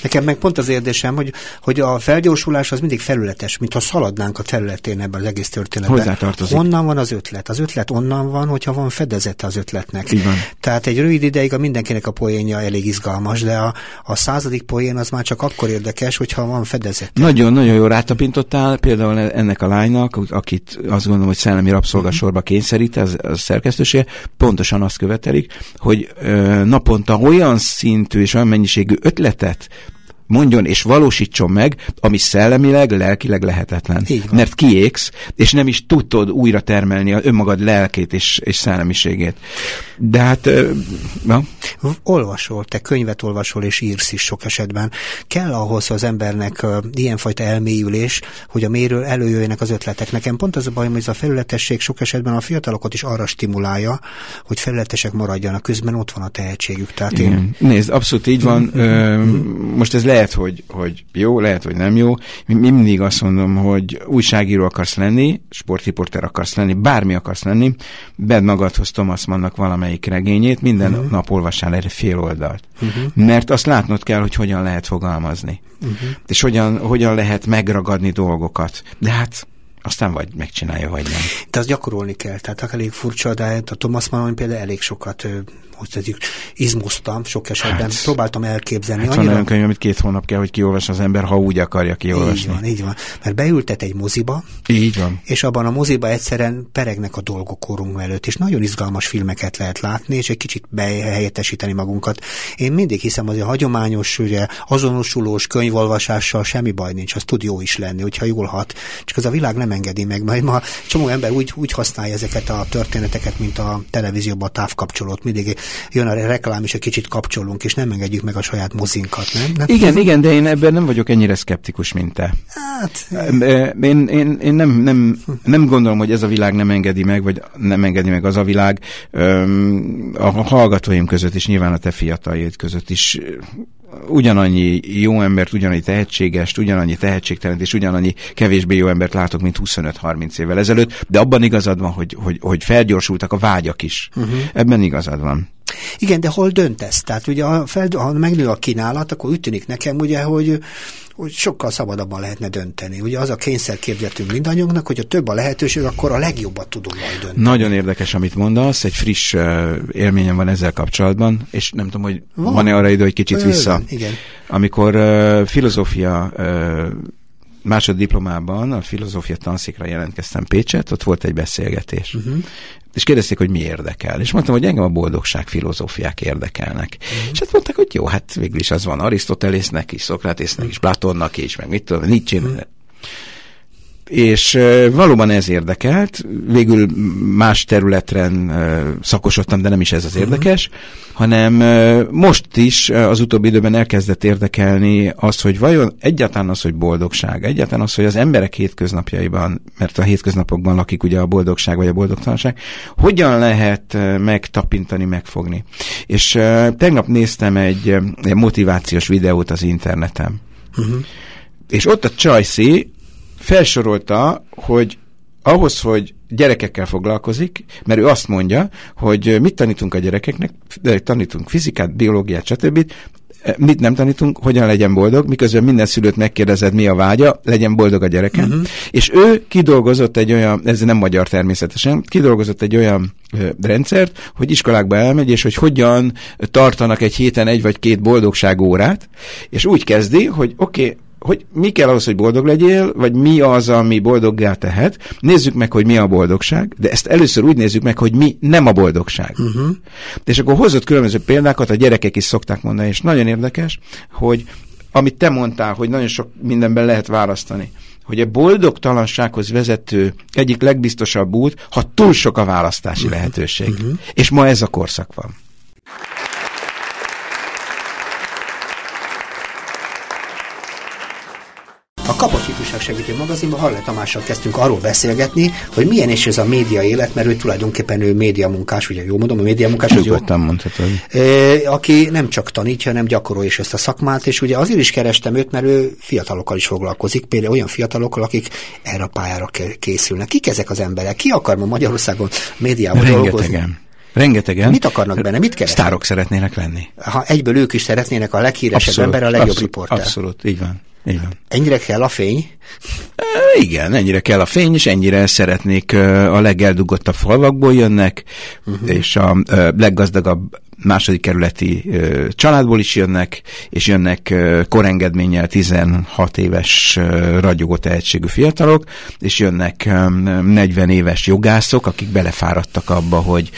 Nekem meg pont az érdésem, hogy, hogy a felgyorsulás az mindig felületes, mintha szaladnánk a területén ebben az egész történetben. Hozzátartozik. Onnan van az ötlet. Az ötlet onnan van, hogyha van fedezete az ötletnek. Így van. Tehát egy rövid ideig a mindenkinek a poénja elég izgalmas, de a, a századik poén az már csak akkor érdekes, hogyha van fedezet. Nagyon-nagyon jó rátapintottál például ennek a lánynak, akit azt gondolom, hogy szellemi rabszolgasorba kényszerít, az, az szerkesztősége, pontosan azt követelik, hogy ö, naponta olyan szintű és olyan mennyiségű ötletet mondjon és valósítson meg, ami szellemileg, lelkileg lehetetlen. Mert kiégsz, és nem is tudod újra termelni a önmagad lelkét és, és szellemiségét. De hát... Na? Olvasol, te könyvet olvasol és írsz is sok esetben. Kell ahhoz az embernek ilyenfajta elmélyülés, hogy a méről előjöjjenek az ötletek. Nekem pont az a bajom, hogy ez a felületesség sok esetben a fiatalokat is arra stimulálja, hogy felületesek maradjanak, közben ott van a tehetségük. Tehát én... Nézd, abszolút így van. Most ez lehet, hogy, hogy jó, lehet, hogy nem jó. Mi mindig azt mondom, hogy újságíró akarsz lenni, sportriporter akarsz lenni, bármi akarsz lenni, bedd magadhoz Thomas Mannnak valamelyik regényét, minden uh-huh. nap olvassál erre fél oldalt. Uh-huh. Mert azt látnod kell, hogy hogyan lehet fogalmazni. Uh-huh. És hogyan, hogyan lehet megragadni dolgokat. De hát aztán vagy megcsinálja, vagy nem. De azt gyakorolni kell, tehát elég furcsa, de a Thomas Mann például elég sokat hogy tetszik, izmoztam sok esetben, hát, próbáltam elképzelni. Hát van olyan könyv, amit két hónap kell, hogy kiolvas az ember, ha úgy akarja kiolvasni. Így van, így van. Mert beültet egy moziba, így van. és abban a moziba egyszerűen peregnek a dolgok korunk előtt, és nagyon izgalmas filmeket lehet látni, és egy kicsit behelyettesíteni magunkat. Én mindig hiszem, hogy a hagyományos, ugye, azonosulós könyvolvasással semmi baj nincs, az tud jó is lenni, hogyha jól hat. Csak az a világ nem engedi meg, majd ma csomó ember úgy, úgy használja ezeket a történeteket, mint a televízióban a távkapcsolót. Mindig jön a reklám, és egy kicsit kapcsolunk, és nem engedjük meg a saját mozinkat, nem? nem? Igen, igen, de én ebben nem vagyok ennyire szkeptikus, mint te. Hát... Én, én, én nem, nem, nem gondolom, hogy ez a világ nem engedi meg, vagy nem engedi meg az a világ. A hallgatóim között is, nyilván a te fiataljaid között is ugyanannyi jó embert, ugyanannyi tehetségest, ugyanannyi tehetségtelent és ugyanannyi kevésbé jó embert látok, mint 25-30 évvel ezelőtt, de abban igazad van, hogy, hogy, hogy felgyorsultak a vágyak is. Uh-huh. Ebben igazad van. Igen, de hol döntesz? Tehát ugye, ha, fel, ha megnő a kínálat, akkor úgy tűnik nekem, ugye, hogy hogy sokkal szabadabban lehetne dönteni. Ugye az a kényszerképzetünk mindannyiunknak, hogy a több a lehetőség, akkor a legjobbat tudunk majd dönteni. Nagyon érdekes, amit mondasz, egy friss uh, élményem van ezzel kapcsolatban, és nem tudom, hogy van. van-e arra idő, hogy kicsit vissza. Igen. Amikor uh, filozófia uh, másoddiplomában a filozófia tanszékra jelentkeztem Pécset, ott volt egy beszélgetés. Uh-huh és kérdezték, hogy mi érdekel. És mondtam, hogy engem a boldogság filozófiák érdekelnek. Mm. És hát mondták, hogy jó, hát végül is az van Arisztotelésznek is, Szokratésznek is, Platonnak is, meg mit tudom, Nietzsche, mm és valóban ez érdekelt, végül más területen szakosodtam, de nem is ez az mhm. érdekes, uh-huh. hanem most is az utóbbi időben elkezdett érdekelni az, hogy vajon egyáltalán az, hogy boldogság, egyáltalán az, hogy az emberek hétköznapjaiban, mert a hétköznapokban lakik ugye a boldogság vagy a boldogtalanság, hogyan lehet megtapintani, megfogni. És tegnap néztem egy, egy motivációs videót az interneten. Uh-huh. És ott a Csajci felsorolta, hogy ahhoz, hogy gyerekekkel foglalkozik, mert ő azt mondja, hogy mit tanítunk a gyerekeknek, tanítunk fizikát, biológiát, stb., mit nem tanítunk, hogyan legyen boldog, miközben minden szülőt megkérdezed, mi a vágya, legyen boldog a gyereke. Uh-huh. És ő kidolgozott egy olyan, ez nem magyar természetesen, kidolgozott egy olyan ö, rendszert, hogy iskolákba elmegy, és hogy hogyan tartanak egy héten egy vagy két boldogság órát, és úgy kezdi, hogy oké, okay, hogy mi kell ahhoz, hogy boldog legyél, vagy mi az, ami boldoggá tehet. Nézzük meg, hogy mi a boldogság, de ezt először úgy nézzük meg, hogy mi nem a boldogság. Uh-huh. És akkor hozott különböző példákat, a gyerekek is szokták mondani, és nagyon érdekes, hogy amit te mondtál, hogy nagyon sok mindenben lehet választani hogy a boldogtalansághoz vezető egyik legbiztosabb út, ha túl sok a választási lehetőség. Uh-huh. És ma ez a korszak van. A Kapocs Ifjúság Segítő magazinban Harle Tamással kezdtünk arról beszélgetni, hogy milyen is ez a média élet, mert ő tulajdonképpen ő média munkás, ugye jó mondom, a média munkás az jó. mondhatod. Aki nem csak tanítja, hanem gyakorolja is ezt a szakmát, és ugye azért is kerestem őt, mert ő fiatalokkal is foglalkozik, például olyan fiatalokkal, akik erre a pályára készülnek. Kik ezek az emberek? Ki akar ma Magyarországon médiában Rengetegen. dolgozni? Rengetegen. Mit akarnak benne? Mit keresnek? Sztárok szeretnének lenni. Ha egyből ők is szeretnének a leghíresebb abszolút, ember, a legjobb abszolút, riporter. Abszolút, így van. Van. Ennyire kell a fény? E, igen, ennyire kell a fény, és ennyire szeretnék a legeldugottabb falvakból jönnek, uh-huh. és a leggazdagabb második kerületi családból is jönnek, és jönnek korengedménnyel 16 éves ragyogó tehetségű fiatalok, és jönnek 40 éves jogászok, akik belefáradtak abba, hogy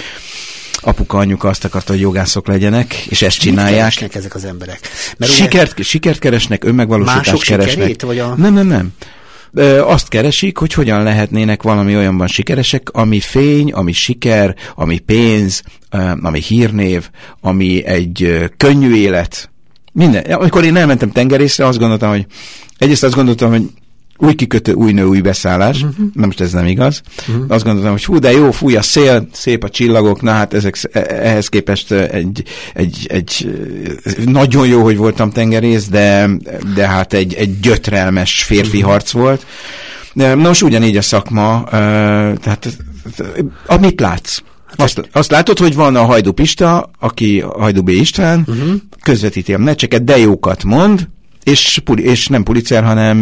apuka, anyuka azt akarta, hogy jogászok legyenek, és ezt csinálják. Mit ezek az emberek? Mert sikert, ugye... sikert keresnek, önmegvalósítást keresnek. vagy a... Nem, nem, nem azt keresik, hogy hogyan lehetnének valami olyanban sikeresek, ami fény, ami siker, ami pénz, ami hírnév, ami egy könnyű élet. Minden. Amikor én elmentem tengerészre, azt gondoltam, hogy egyrészt azt gondoltam, hogy új kikötő, új nő, új beszállás. Uh-huh. Na most ez nem igaz. Uh-huh. Azt gondoltam, hogy hú, de jó, fúj a szél, szép a csillagok, na hát ezek, e, ehhez képest egy, egy, egy nagyon jó, hogy voltam tengerész, de, de hát egy, egy gyötrelmes férfi uh-huh. harc volt. Na most ugyanígy a szakma, tehát amit látsz. Hát azt, azt látod, hogy van a Hajdú Pista, aki Hajdú B. István, uh-huh. közvetíti a meccseket, de jókat mond, És, és nem Pulitzer, hanem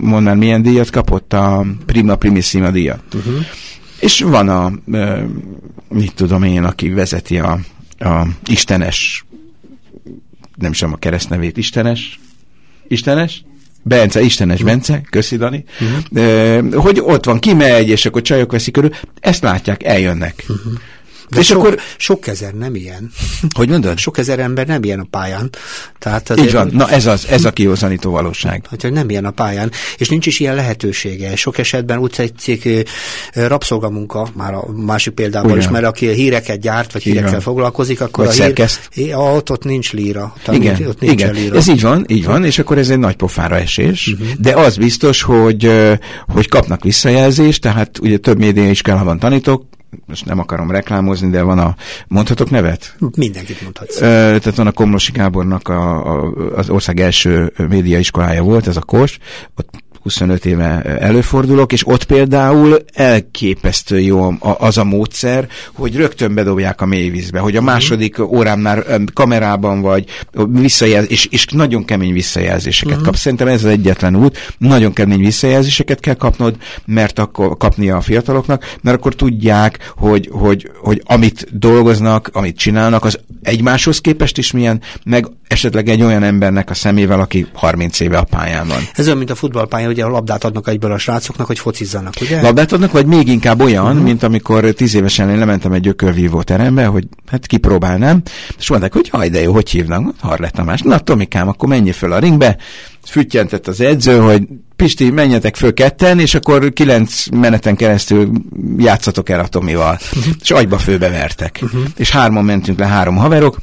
mondd már milyen díjat kapott, a Prima Primissima díjat. Uh-huh. És van a, mit tudom én, aki vezeti a, a istenes, nem sem a keresztnevét, istenes, istenes, Bence, Istenes Bence, köszi Dani, uh-huh. hogy ott van, kimegy, és akkor csajok veszik körül, ezt látják, eljönnek. Uh-huh. De és sok, akkor sok ezer nem ilyen. Hogy mondod? Sok ezer ember nem ilyen a pályán. Tehát Így van, na ez az, ez a kihozanító valóság. Hogy nem ilyen a pályán, és nincs is ilyen lehetősége. Sok esetben úgy tetszik rabszolgamunka, már a másik példával is, mert aki híreket gyárt, vagy hírekkel foglalkozik, akkor vagy a szerkeszt. hír, ott, ott nincs líra. Igen, ott nincs igen. Líra. ez így van, így van, és akkor ez egy nagy pofára esés, uh-huh. de az biztos, hogy, hogy kapnak visszajelzést, tehát ugye több média is kell, ha van tanítok, most nem akarom reklámozni, de van a, mondhatok nevet? Mindenkit mondhatsz. Ö, tehát van a Komlosi Gábornak a, a, az ország első médiaiskolája volt, ez a KOS, ott 25 éve előfordulok, és ott például elképesztő jó az a módszer, hogy rögtön bedobják a mélyvízbe, hogy a mhm. második órámnál kamerában vagy, visszajelz, és, és nagyon kemény visszajelzéseket uh-huh. kapsz. Szerintem ez az egyetlen út, nagyon kemény visszajelzéseket kell kapnod, mert akkor kapnia a fiataloknak, mert akkor tudják, hogy, hogy, hogy amit dolgoznak, amit csinálnak, az egymáshoz képest is milyen, meg esetleg egy olyan embernek a szemével, aki 30 éve a pályán van. Ez olyan, mint a futballpálya, ugye a labdát adnak egyből a srácoknak, hogy focizzanak, ugye? Labdát adnak, vagy még inkább olyan, uh-huh. mint amikor tíz évesen én lementem egy gyökörvívó terembe, hogy hát kipróbálnám, és mondták, hogy haj, de jó, hogy hívnak? Harlett Tamás. Na, Tomikám, akkor menj föl a ringbe, füttyentett az edző, hogy Pisti, menjetek föl ketten, és akkor kilenc meneten keresztül játszatok el a Tomival. Uh-huh. És agyba főbevertek. Uh-huh. És hárman mentünk le, három haverok,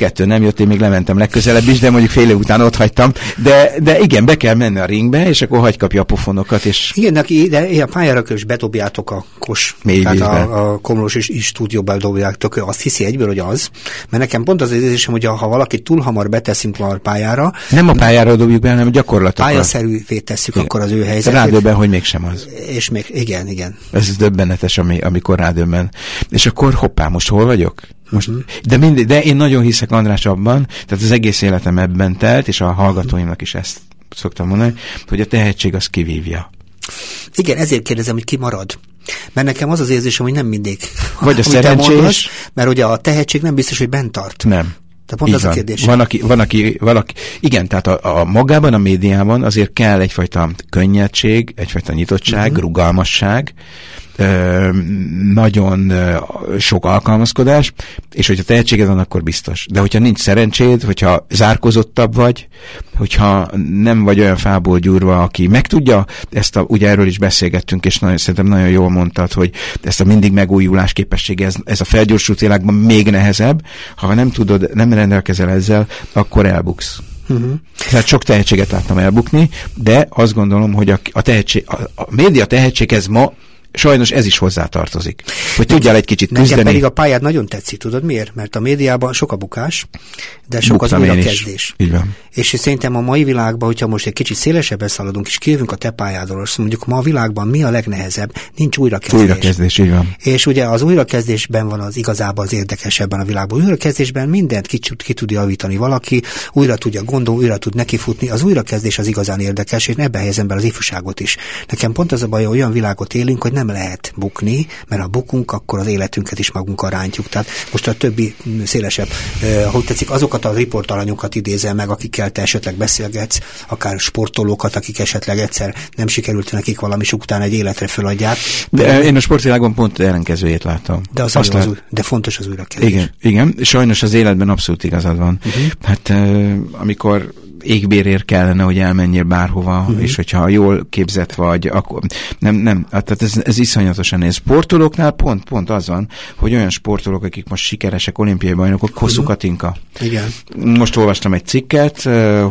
kettő nem jött, én még lementem legközelebb is, de mondjuk fél év után ott hagytam. De, de igen, be kell menni a ringbe, és akkor hagy kapja a pofonokat. És... Igen, neki, de a pályára is bedobjátok a kos. Mély tehát a, a Komlós is, is stúdióban dobjátok, azt hiszi egyből, hogy az. Mert nekem pont az érzésem, hogy ha valaki túl hamar beteszünk a pályára. Nem a pályára dobjuk be, hanem gyakorlatilag. Pályaszerűvé tesszük igen. akkor az ő helyzetét. Rádöbben, hogy mégsem az. És még, igen, igen. Ez döbbenetes, ami, amikor rádöbben. És akkor hoppá, most hol vagyok? Most, uh-huh. de, mindig, de én nagyon hiszek András abban, tehát az egész életem ebben telt, és a hallgatóimnak is ezt szoktam mondani, hogy a tehetség az kivívja. Igen, ezért kérdezem, hogy ki marad. Mert nekem az az érzésem, hogy nem mindig. Vagy a szerencsés. Mondasz, mert ugye a tehetség nem biztos, hogy bent tart. Nem. De pont ez a kérdés. Van aki, van, aki, valaki, igen, tehát a, a magában, a médiában azért kell egyfajta könnyedség, egyfajta nyitottság, uh-huh. rugalmasság, nagyon sok alkalmazkodás, és hogyha tehetséged van, akkor biztos. De hogyha nincs szerencséd, hogyha zárkozottabb vagy, hogyha nem vagy olyan fából gyúrva, aki megtudja, ezt a, ugye erről is beszélgettünk, és nagyon, szerintem nagyon jól mondtad, hogy ezt a mindig megújulás képessége, ez, ez a felgyorsult világban még nehezebb. Ha nem tudod, nem rendelkezel ezzel, akkor elbuksz. Uh-huh. Tehát sok tehetséget láttam elbukni, de azt gondolom, hogy a, a, tehetség, a, a média tehetséghez ma sajnos ez is hozzátartozik. Hogy tudjál egy kicsit küzdeni. Nekem pedig a pályád nagyon tetszik, tudod miért? Mert a médiában sok a bukás, de sok Buktam az újrakezdés. Így van. És szerintem a mai világban, hogyha most egy kicsit szélesebben szaladunk, és kijövünk a te pályádról, azt mondjuk ma a világban mi a legnehezebb? Nincs újrakezdés. Újrakezdés, így van. És ugye az újrakezdésben van az igazából az érdekesebben a világban. Újrakezdésben mindent ki, ki tud javítani valaki, újra tudja gondolni, újra tud nekifutni. Az újrakezdés az igazán érdekes, és ebben helyezem be az ifjúságot is. Nekem pont az a baj, hogy olyan világot élünk, hogy nem lehet bukni, mert ha bukunk, akkor az életünket is magunkkal rántjuk. Tehát most a többi szélesebb, eh, hogy tetszik, azokat a riportalanyokat idézem meg, akikkel te esetleg beszélgetsz, akár sportolókat, akik esetleg egyszer nem sikerült nekik valami, és után egy életre föladják. De, de én a sportvilágban pont ellenkezőjét látom. De, az Azt lát... az de fontos az újrakezdés. Igen, igen, sajnos az életben abszolút igazad van. Uh-huh. Hát amikor égbérért kellene, hogy elmenjél bárhova, uh-huh. és hogyha jól képzett vagy, akkor nem, nem, hát tehát ez, ez iszonyatosan néz. Sportolóknál pont, pont az van, hogy olyan sportolók, akik most sikeresek, olimpiai bajnokok, hosszú uh-huh. katinka. Igen. Most olvastam egy cikket,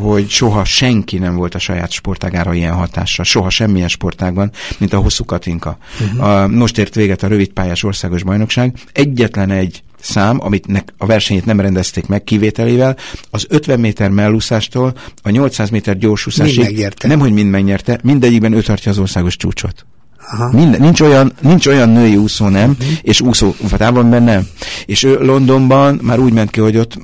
hogy soha senki nem volt a saját sportágára ilyen hatással, soha semmilyen sportágban, mint a hosszú katinka. Uh-huh. A, most ért véget a rövidpályás országos bajnokság. Egyetlen egy szám, amit a versenyét nem rendezték meg kivételével, az 50 méter mellúszástól a 800 méter gyorsúszásig, nem hogy mind megnyerte, mindegyikben ő tartja az országos csúcsot. Aha. Minden, nincs, olyan, nincs olyan női úszó nem, uh-huh. és úszó távonban nem. És ő Londonban már úgy ment ki, hogy ott,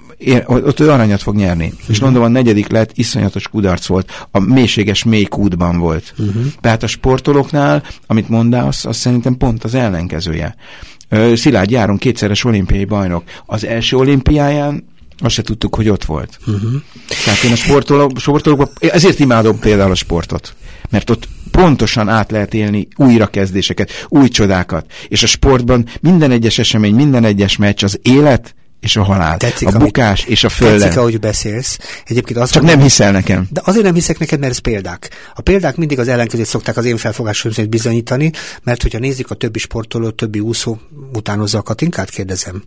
ott ő aranyat fog nyerni. Uh-huh. És Londonban negyedik lett, iszonyatos kudarc volt. A mélységes mély kútban volt. Uh-huh. Tehát a sportolóknál, amit mondasz, az szerintem pont az ellenkezője. Szilárd Járon kétszeres olimpiai bajnok. Az első olimpiáján azt se tudtuk, hogy ott volt. Uh-huh. Tehát én a sportolók, sportolók, ezért imádom például a sportot. Mert ott pontosan át lehet élni újrakezdéseket, új csodákat. És a sportban minden egyes esemény, minden egyes meccs az élet, és a halál. Tetszik, a bukás amit, és a földön. Tetszik, ahogy beszélsz. Egyébként azt Csak mondom, nem hiszel nekem. De azért nem hiszek neked, mert ez példák. A példák mindig az ellenkezőt szokták az én felfogásom szerint bizonyítani, mert hogyha nézzük a többi sportoló, többi úszó, utánozza a Katinkát, kérdezem.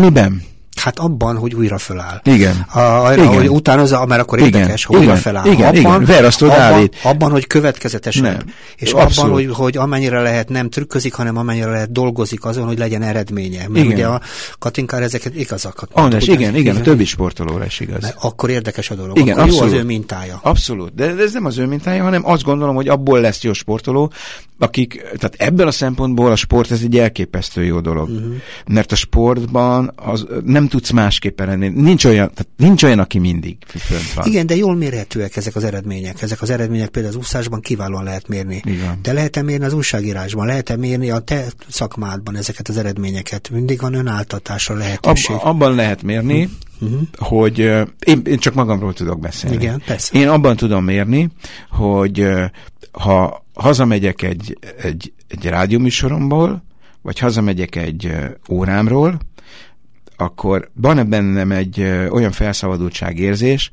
Miben? Hát abban, hogy újra föláll. Igen. A, igen. Hogy utánozza, mert akkor érdekes, hogy újra feláll. Igen, abban, igen. Verasztó abban, abban, hogy következetesebb. Nem. És Abszolút. abban, hogy, hogy amennyire lehet nem trükközik, hanem amennyire lehet dolgozik azon, hogy legyen eredménye. Mert igen. ugye a Katinkár ezeket igazakat. András, igen, igen, igen, a többi sportolóra is igaz. Mert akkor érdekes a dolog. Igen, akkor abszolút. jó az ő mintája. Abszolút. De ez nem az ő mintája, hanem azt gondolom, hogy abból lesz jó sportoló, akik, tehát ebből a szempontból a sport ez egy elképesztő jó dolog. Uh-huh. Mert a sportban az, nem tudsz másképpen lenni. Nincs olyan, tehát nincs olyan, aki mindig fönt van. Igen, de jól mérhetőek ezek az eredmények. Ezek az eredmények például az úszásban kiválóan lehet mérni. Igen. De lehet-e mérni az újságírásban? Lehet-e mérni a te szakmádban ezeket az eredményeket? Mindig van önáltatásra lehetőség. Ab, abban lehet mérni, uh-huh. hogy uh, én, én csak magamról tudok beszélni. Igen, persze. Én abban tudom mérni, hogy uh, ha hazamegyek egy, egy, egy rádióműsoromból, vagy hazamegyek egy órámról, akkor van-e bennem egy olyan felszabadultságérzés,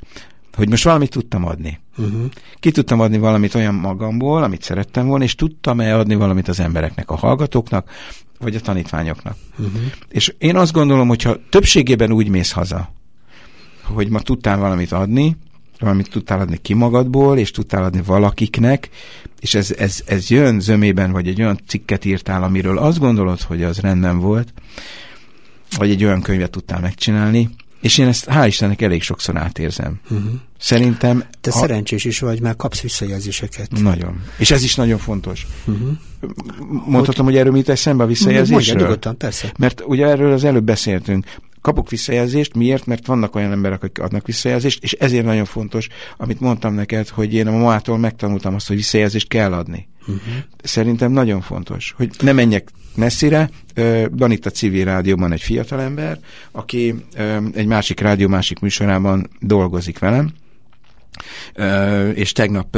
hogy most valamit tudtam adni. Uh-huh. Ki tudtam adni valamit olyan magamból, amit szerettem volna, és tudtam-e adni valamit az embereknek, a hallgatóknak, vagy a tanítványoknak. Uh-huh. És én azt gondolom, hogyha többségében úgy mész haza, hogy ma tudtál valamit adni, valamit tudtál adni ki magadból, és tudtál adni valakiknek, és ez, ez, ez jön zömében, vagy egy olyan cikket írtál, amiről azt gondolod, hogy az rendben volt, vagy egy olyan könyvet tudtál megcsinálni, és én ezt hál' Istennek elég sokszor átérzem. Uh-huh. Szerintem... Te ha... szerencsés is vagy, mert kapsz visszajelzéseket. Nagyon. És ez is nagyon fontos. Uh-huh. Mondhatom, hogy, hogy erről mit eszembe a visszajelzésről? Mondja, nyugodtan, persze. Mert ugye erről az előbb beszéltünk kapok visszajelzést, miért? Mert vannak olyan emberek, akik adnak visszajelzést, és ezért nagyon fontos, amit mondtam neked, hogy én a mamától megtanultam azt, hogy visszajelzést kell adni. Uh-huh. Szerintem nagyon fontos, hogy ne menjek messzire. Van itt a civil rádióban egy fiatalember, aki egy másik rádió másik műsorában dolgozik velem, és tegnap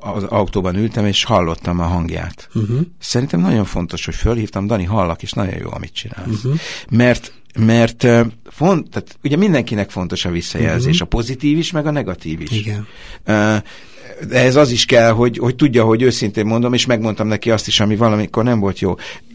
az autóban ültem, és hallottam a hangját. Uh-huh. Szerintem nagyon fontos, hogy fölhívtam, Dani, hallak, és nagyon jó, amit csinálsz. Uh-huh. Mert mert font, tehát ugye mindenkinek fontos a visszajelzés, uh-huh. a pozitív is, meg a negatív is. Igen. Ez az is kell, hogy, hogy tudja, hogy őszintén mondom, és megmondtam neki azt is, ami valamikor nem volt jó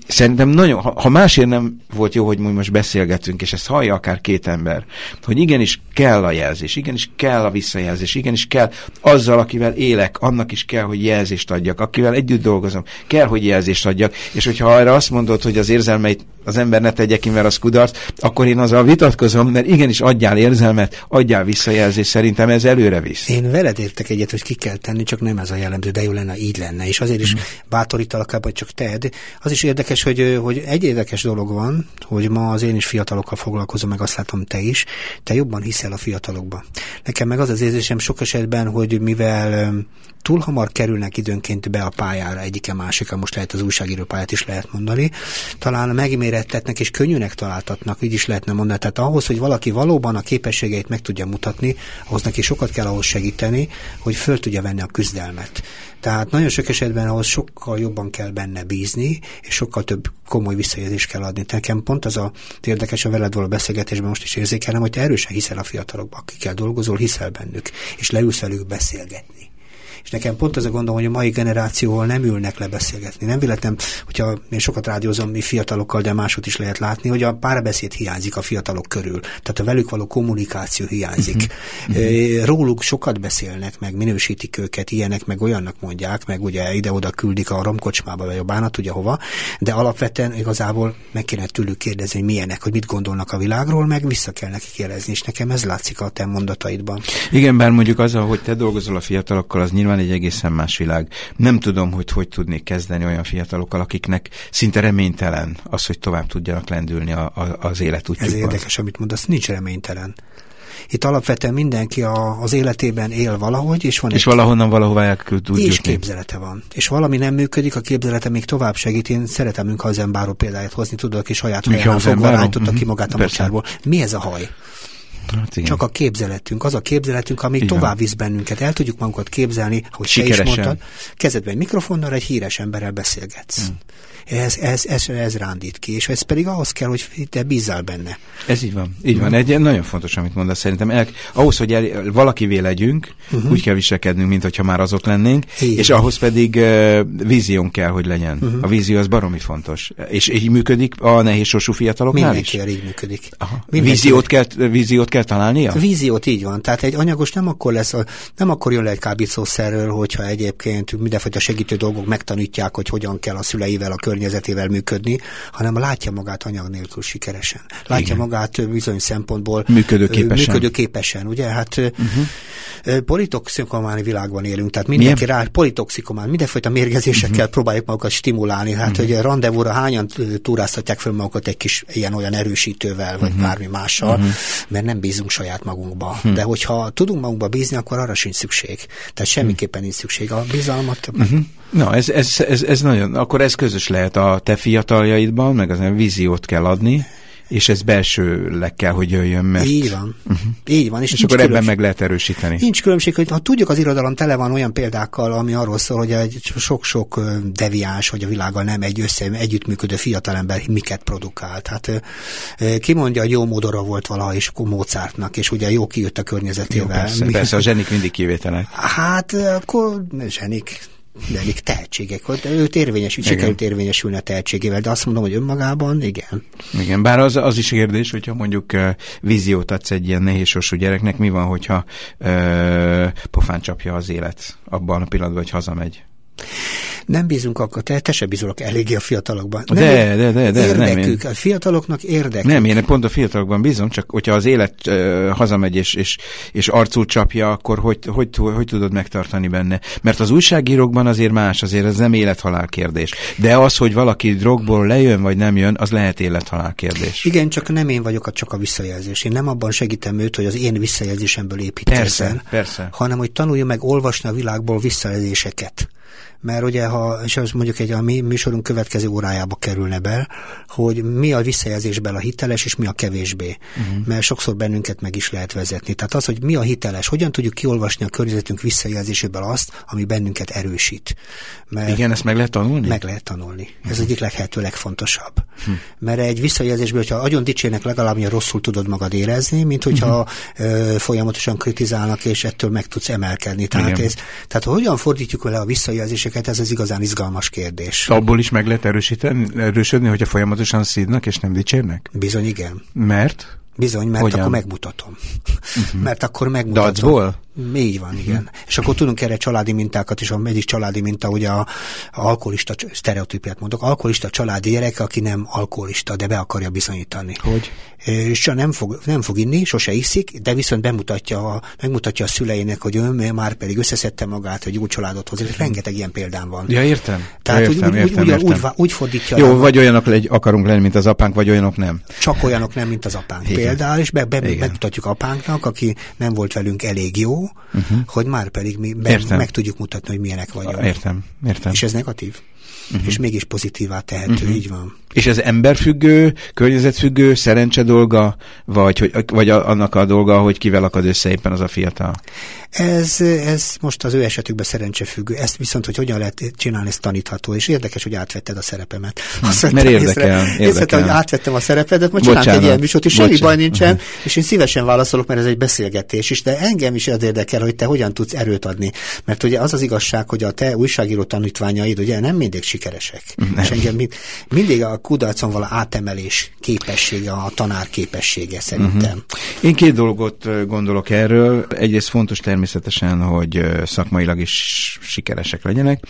szerintem nagyon, ha, ha másért nem volt jó, hogy most beszélgetünk, és ezt hallja akár két ember, hogy igenis kell a jelzés, igenis kell a visszajelzés, igenis kell azzal, akivel élek, annak is kell, hogy jelzést adjak, akivel együtt dolgozom, kell, hogy jelzést adjak, és hogyha arra azt mondod, hogy az érzelmeit az ember ne tegye ki, mert az kudarc, akkor én azzal vitatkozom, mert igenis adjál érzelmet, adjál visszajelzést, szerintem ez előre visz. Én veled értek egyet, hogy ki kell tenni, csak nem ez a jellemző, de jó lenne, így lenne, és azért is mm. bátorítalak hogy csak tehed. Az is érdekes, hogy, hogy egy érdekes dolog van, hogy ma az én is fiatalokkal foglalkozom, meg azt látom te is, te jobban hiszel a fiatalokba. Nekem meg az az érzésem sok esetben, hogy mivel túl hamar kerülnek időnként be a pályára egyike másika, most lehet az újságíró pályát is lehet mondani, talán megmérettetnek és könnyűnek találtatnak, így is lehetne mondani. Tehát ahhoz, hogy valaki valóban a képességeit meg tudja mutatni, ahhoz neki sokat kell ahhoz segíteni, hogy föl tudja venni a küzdelmet. Tehát nagyon sok esetben ahhoz sokkal jobban kell benne bízni, és sokkal több komoly visszajelzést kell adni. Nekem pont az a érdekes a veled való beszélgetésben most is érzékelem, hogy te erősen hiszel a fiatalokba, akikkel dolgozol, hiszel bennük, és leülsz velük beszélgetni. És nekem pont az a gondom, hogy a mai generációval nem ülnek le beszélgetni. Nem véletlen, hogyha én sokat rádiózom mi fiatalokkal, de máshogy is lehet látni, hogy a párbeszéd hiányzik a fiatalok körül. Tehát a velük való kommunikáció hiányzik. Uh-huh. Róluk sokat beszélnek, meg minősítik őket, ilyenek, meg olyannak mondják, meg ugye ide-oda küldik a romkocsmába, vagy a bánat, ugye hova, de alapvetően igazából meg kéne tőlük kérdezni, hogy milyenek, hogy mit gondolnak a világról, meg vissza kell nekik jelezni, és nekem ez látszik a te mondataidban. Igen, bár mondjuk az, hogy te dolgozol a fiatalokkal, az nyilván nyilván egy egészen más világ. Nem tudom, hogy hogy tudnék kezdeni olyan fiatalokkal, akiknek szinte reménytelen az, hogy tovább tudjanak lendülni a, a, az életútjukban. Ez érdekes, amit mondasz, nincs reménytelen. Itt alapvetően mindenki a, az életében él valahogy, és van És egy valahonnan valahova el tud és jutni. képzelete van. És valami nem működik, a képzelete még tovább segít. Én szeretem Münchhausen példáját hozni, tudod, aki saját hajánál fogva báró? rájtotta ki Mhm. magát a mocsárból. Mi ez a haj? Hát igen. Csak a képzeletünk, az a képzeletünk, ami van. tovább visz bennünket. El tudjuk magunkat képzelni, hogy te is Sikeresen. mondtad, kezedben egy mikrofonnal egy híres emberrel beszélgetsz. Hmm. Ez, ez, ez, ez rándít ki, és ez pedig ahhoz kell, hogy te bízzál benne. Ez így van. Így van. Egy nagyon fontos, amit mondasz. Szerintem el, ahhoz, hogy el, valakivé legyünk, uh-huh. úgy kell viselkednünk, mint hogyha már azok lennénk, Igen. és ahhoz pedig uh, víziónk kell, hogy legyen. Uh-huh. A vízió az baromi fontos. És így működik a nehéz sorsú fiataloknál is? Mindenki így működik. Aha. Mindenki- Víziót kell, víziót kell találnia? A víziót így van. Tehát egy anyagos nem akkor lesz, nem akkor jön le egy kábítószerről, hogyha egyébként mindenfajta segítő dolgok megtanítják, hogy hogyan kell a szüleivel, a környezetével működni, hanem látja magát anyag nélkül sikeresen. Látja Igen. magát ö, bizonyos szempontból Működőképesen. működőképesen ugye? Hát uh-huh. politoxikománi világban élünk, tehát mindenki Milyen? rá, politoxikomán, mindenfajta mérgezésekkel uh-huh. próbáljuk magukat stimulálni. Hát, uh-huh. hogy rendezvúra hányan túráztatják föl magukat egy kis ilyen-olyan erősítővel, vagy uh-huh. bármi mással, uh-huh. mert nem bízunk saját magunkba. Uh-huh. De hogyha tudunk magunkba bízni, akkor arra sincs szükség. Tehát semmiképpen nincs szükség. A bizalmat uh-huh. Na, ez, ez, ez, ez nagyon, akkor ez közös lehet a te fiataljaidban, meg az víziót kell adni, és ez belsőleg kell, hogy jöjjön, mert... Így van. Uh-huh. Így van. És, És akkor ebben különbség. meg lehet erősíteni. Nincs különbség, hogy ha tudjuk, az irodalom tele van olyan példákkal, ami arról szól, hogy egy sok-sok ö, deviáns, hogy a világgal nem egy össze, együttműködő fiatalember miket produkált. Hát ö, ö, ki mondja, hogy jó modora volt valaha is Mozartnak, és ugye jó kijött a Jó, környezetével. persze, Mi- persze, a zsenik mindig kivételek. Hát akkor zsenik, zsenik tehetségek volt, de őt érvényesül, Igen. sikerült érvényesülni a tehetségével, de azt mondom, hogy önmagában igen. Igen, bár az, az is kérdés, hogyha mondjuk uh, víziót adsz egy ilyen nehézsorsú gyereknek, mi van, hogyha uh, pofán csapja az élet abban a pillanatban, hogy hazamegy? Nem bízunk akkor, te, te se bízolok eléggé a fiatalokban. Nem, De, de, de, de, nem, Érdekük, én- a fiataloknak érdekük. Nem, én pont a fiatalokban bízom, csak hogyha az élet uh, hazamegy és, és, és arcul csapja, akkor hogy, hogy, hogy, hogy tudod megtartani benne? Mert az újságírókban azért más, azért ez nem élethalál kérdés. De az, hogy valaki drogból lejön vagy nem jön, az lehet élethalál kérdés. Igen, csak nem én vagyok a, csak a visszajelzés. Én nem abban segítem őt, hogy az én visszajelzésemből építkezzen, Persze, persze. hanem hogy tanulja meg olvasni a világból visszajelzéseket. Mert ugye, ha, és az mondjuk egy a mi műsorunk következő órájába kerülne be, hogy mi a visszajelzésben a hiteles, és mi a kevésbé. Uh-huh. Mert sokszor bennünket meg is lehet vezetni. Tehát az, hogy mi a hiteles, hogyan tudjuk kiolvasni a környezetünk visszajelzéséből azt, ami bennünket erősít. Mert Igen, ezt meg lehet tanulni? meg lehet tanulni. Ez uh-huh. egyik lehető legfontosabb. Hm. Mert egy visszajelzésből, hogyha nagyon dicsérnek, legalább milyen rosszul tudod magad érezni, mint hogyha uh-huh. folyamatosan kritizálnak, és ettől meg tudsz emelkedni. Tehát, Igen. ez, tehát hogyan fordítjuk vele a visszajelzéseket, ez az igazán izgalmas kérdés. Abból is meg lehet erősíteni, erősödni, hogyha folyamatosan szídnak és nem dicsérnek? Bizony igen. Mert? Bizony, mert Hogyan? akkor megmutatom. Uh-huh. Mert akkor megmutatom. Dacból? Így van, igen. Uh-huh. És akkor tudunk erre családi mintákat, a egyik családi minta, ugye a, a alkoholista, sztereotípiát mondok, alkoholista családi gyerek, aki nem alkoholista, de be akarja bizonyítani. Hogy? És csak nem fog, nem fog inni, sose iszik, de viszont bemutatja, a, megmutatja a szüleinek, hogy ő már pedig összeszedte magát, hogy jó családot hoz. Rengeteg ilyen példám van. Ja, értem. Tehát ja, úgy, értem, úgy, értem, úgy, értem. úgy, úgy, úgy fordítja Jó, le- vagy olyanok legy, akarunk lenni, mint az apánk, vagy olyanok nem. csak olyanok nem, mint az apánk. Igen. Például, és be, be, Igen. megmutatjuk apánknak, aki nem volt velünk elég jó, uh-huh. hogy már pedig mi Értem. meg tudjuk mutatni, hogy milyenek vagyunk. Értem, értem. És ez negatív. Uh-huh. És mégis pozitívá tehető, uh-huh. így van. És ez emberfüggő, környezetfüggő, szerencse dolga, vagy, hogy, vagy a, annak a dolga, hogy kivel akad össze éppen az a fiatal? Ez, ez most az ő esetükben szerencsefüggő. Ezt viszont, hogy hogyan lehet csinálni, ez tanítható, és érdekes, hogy átvetted a szerepemet. Azt mert érdekel, észre, érdekel. észre, hogy átvettem a szerepedet, most csinálunk egy ilyen műsort, és semmi baj nincsen, és én szívesen válaszolok, mert ez egy beszélgetés is, de engem is az érdekel, hogy te hogyan tudsz erőt adni. Mert ugye az az igazság, hogy a te újságíró tanítványaid ugye nem mindig sikeresek. Nem. És engem mind, mindig a kudarcon való átemelés képessége, a tanár képessége szerintem. Uh-huh. Én két dolgot gondolok erről. Egyrészt fontos természetesen, hogy ö, szakmailag is sikeresek legyenek,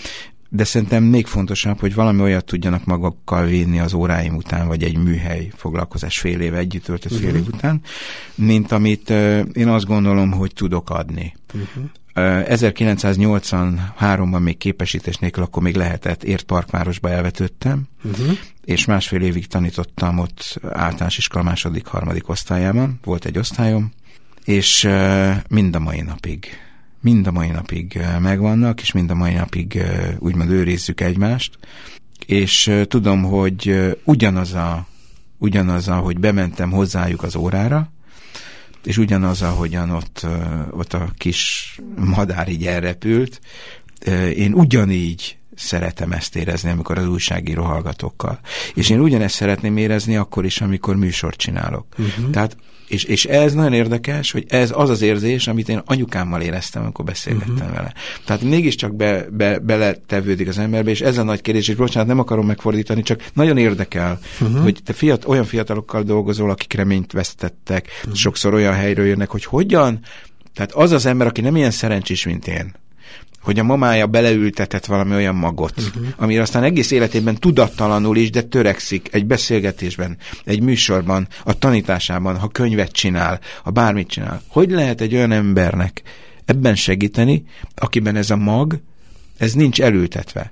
de szerintem még fontosabb, hogy valami olyat tudjanak magukkal vinni az óráim után, vagy egy műhely foglalkozás fél éve együtt töltött fél év után, mint amit én azt gondolom, hogy tudok adni. Uh-huh. 1983-ban még képesítés nélkül, akkor még lehetett, ért parkvárosba elvetődtem, uh-huh. és másfél évig tanítottam ott általános iskola második, harmadik osztályában, volt egy osztályom, és mind a mai napig mind a mai napig megvannak, és mind a mai napig úgymond őrizzük egymást, és tudom, hogy ugyanaz a, ugyanaz a, hogy bementem hozzájuk az órára, és ugyanaz, ahogyan ott, ott a kis madár így elrepült, én ugyanígy szeretem ezt érezni, amikor az újságíró hallgatókkal. És én ugyanezt szeretném érezni akkor is, amikor műsort csinálok. Uh-huh. Tehát és, és ez nagyon érdekes, hogy ez az az érzés, amit én anyukámmal éreztem, amikor beszélgettem uh-huh. vele. Tehát mégiscsak be, be, beletevődik az emberbe, és ez a nagy kérdés, és bocsánat, nem akarom megfordítani, csak nagyon érdekel, uh-huh. hogy te fiat, olyan fiatalokkal dolgozol, akik reményt vesztettek, uh-huh. sokszor olyan helyről jönnek, hogy hogyan, tehát az az ember, aki nem ilyen szerencsés, mint én, hogy a mamája beleültetett valami olyan magot, uh-huh. amire aztán egész életében tudattalanul is, de törekszik egy beszélgetésben, egy műsorban, a tanításában, ha könyvet csinál, ha bármit csinál. Hogy lehet egy olyan embernek ebben segíteni, akiben ez a mag, ez nincs elültetve?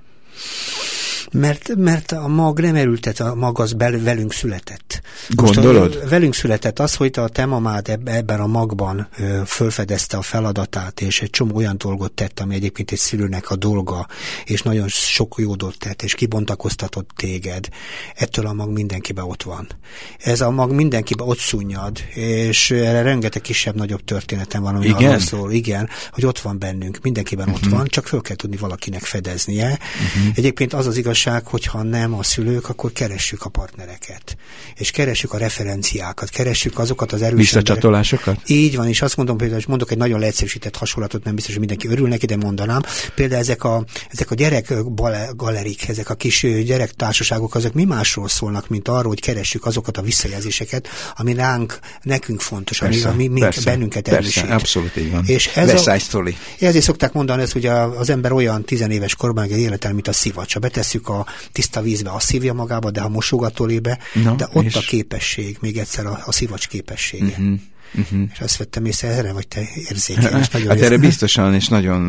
Mert, mert a mag nem erültet, a mag az bel, velünk született. Gondolod? Most a, velünk született az, hogy a te mamád ebben a magban fölfedezte a feladatát, és egy csomó olyan dolgot tett, ami egyébként egy szülőnek a dolga, és nagyon sok jó dolgot tett, és kibontakoztatott téged. Ettől a mag mindenkibe ott van. Ez a mag mindenkibe ott szunnyad, és erre rengeteg kisebb-nagyobb történetem van, ami igen? arról szól, igen, hogy ott van bennünk, mindenkiben uh-huh. ott van, csak föl kell tudni valakinek fedeznie. Uh-huh. Egyébként az az igaz, igazság, hogyha nem a szülők, akkor keressük a partnereket. És keressük a referenciákat, keressük azokat az erős Visszacsatolásokat? Így van, és azt mondom például, mondok egy nagyon leegyszerűsített hasonlatot, nem biztos, hogy mindenki örül neki, de mondanám. Például ezek a, ezek a gyerek galerik, ezek a kis gyerektársaságok, azok mi másról szólnak, mint arról, hogy keressük azokat a visszajelzéseket, ami ránk, nekünk fontos, persze, ami, ami persze, bennünket erősít. Persze, abszolút így van. És ez a, ezért szokták mondani, ez, hogy az ember olyan tizenéves korban, egy életel, mint a szivacs. Ha betesszük a tiszta vízbe, azt szívja magába, de ha mosogatólébe, no, de ott és... a képesség, még egyszer a, a szivacs képessége. Uh-huh. Uh-huh. És azt vettem észre, erre vagy te érzékenyes. Nagyon hát erre biztosan, és nagyon,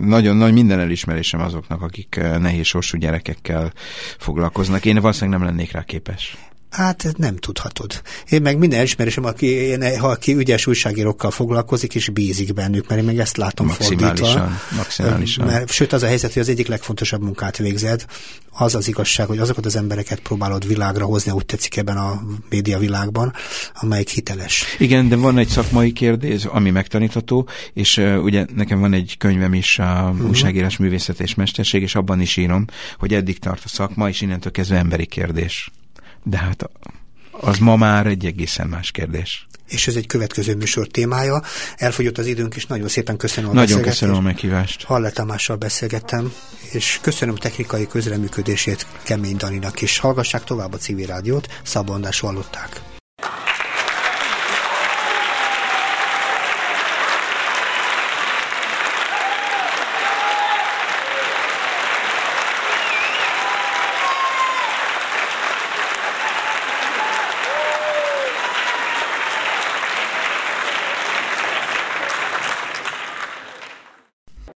nagyon nagy minden elismerésem azoknak, akik eh, nehéz sorsú gyerekekkel foglalkoznak. Én valószínűleg nem lennék rá képes. Hát nem tudhatod. Én meg minden ismerősöm, aki, én, ha aki ügyes újságírókkal foglalkozik, és bízik bennük, mert én meg ezt látom maximálisan, fordítva. Maximálisan. Mert, sőt, az a helyzet, hogy az egyik legfontosabb munkát végzed, az az igazság, hogy azokat az embereket próbálod világra hozni, úgy tetszik ebben a média világban, amelyik hiteles. Igen, de van egy szakmai kérdés, ami megtanítható, és uh, ugye nekem van egy könyvem is, a uh-huh. újságírás művészet és mesterség, és abban is írom, hogy eddig tart a szakma, és innentől kezdve emberi kérdés. De hát az ma már egy egészen más kérdés. És ez egy következő műsor témája. Elfogyott az időnk, és nagyon szépen köszönöm a Nagyon köszönöm a meghívást. Halle Tamással beszélgettem, és köszönöm technikai közreműködését Kemény Daninak, és hallgassák tovább a civil rádiót, Szabondás hallották.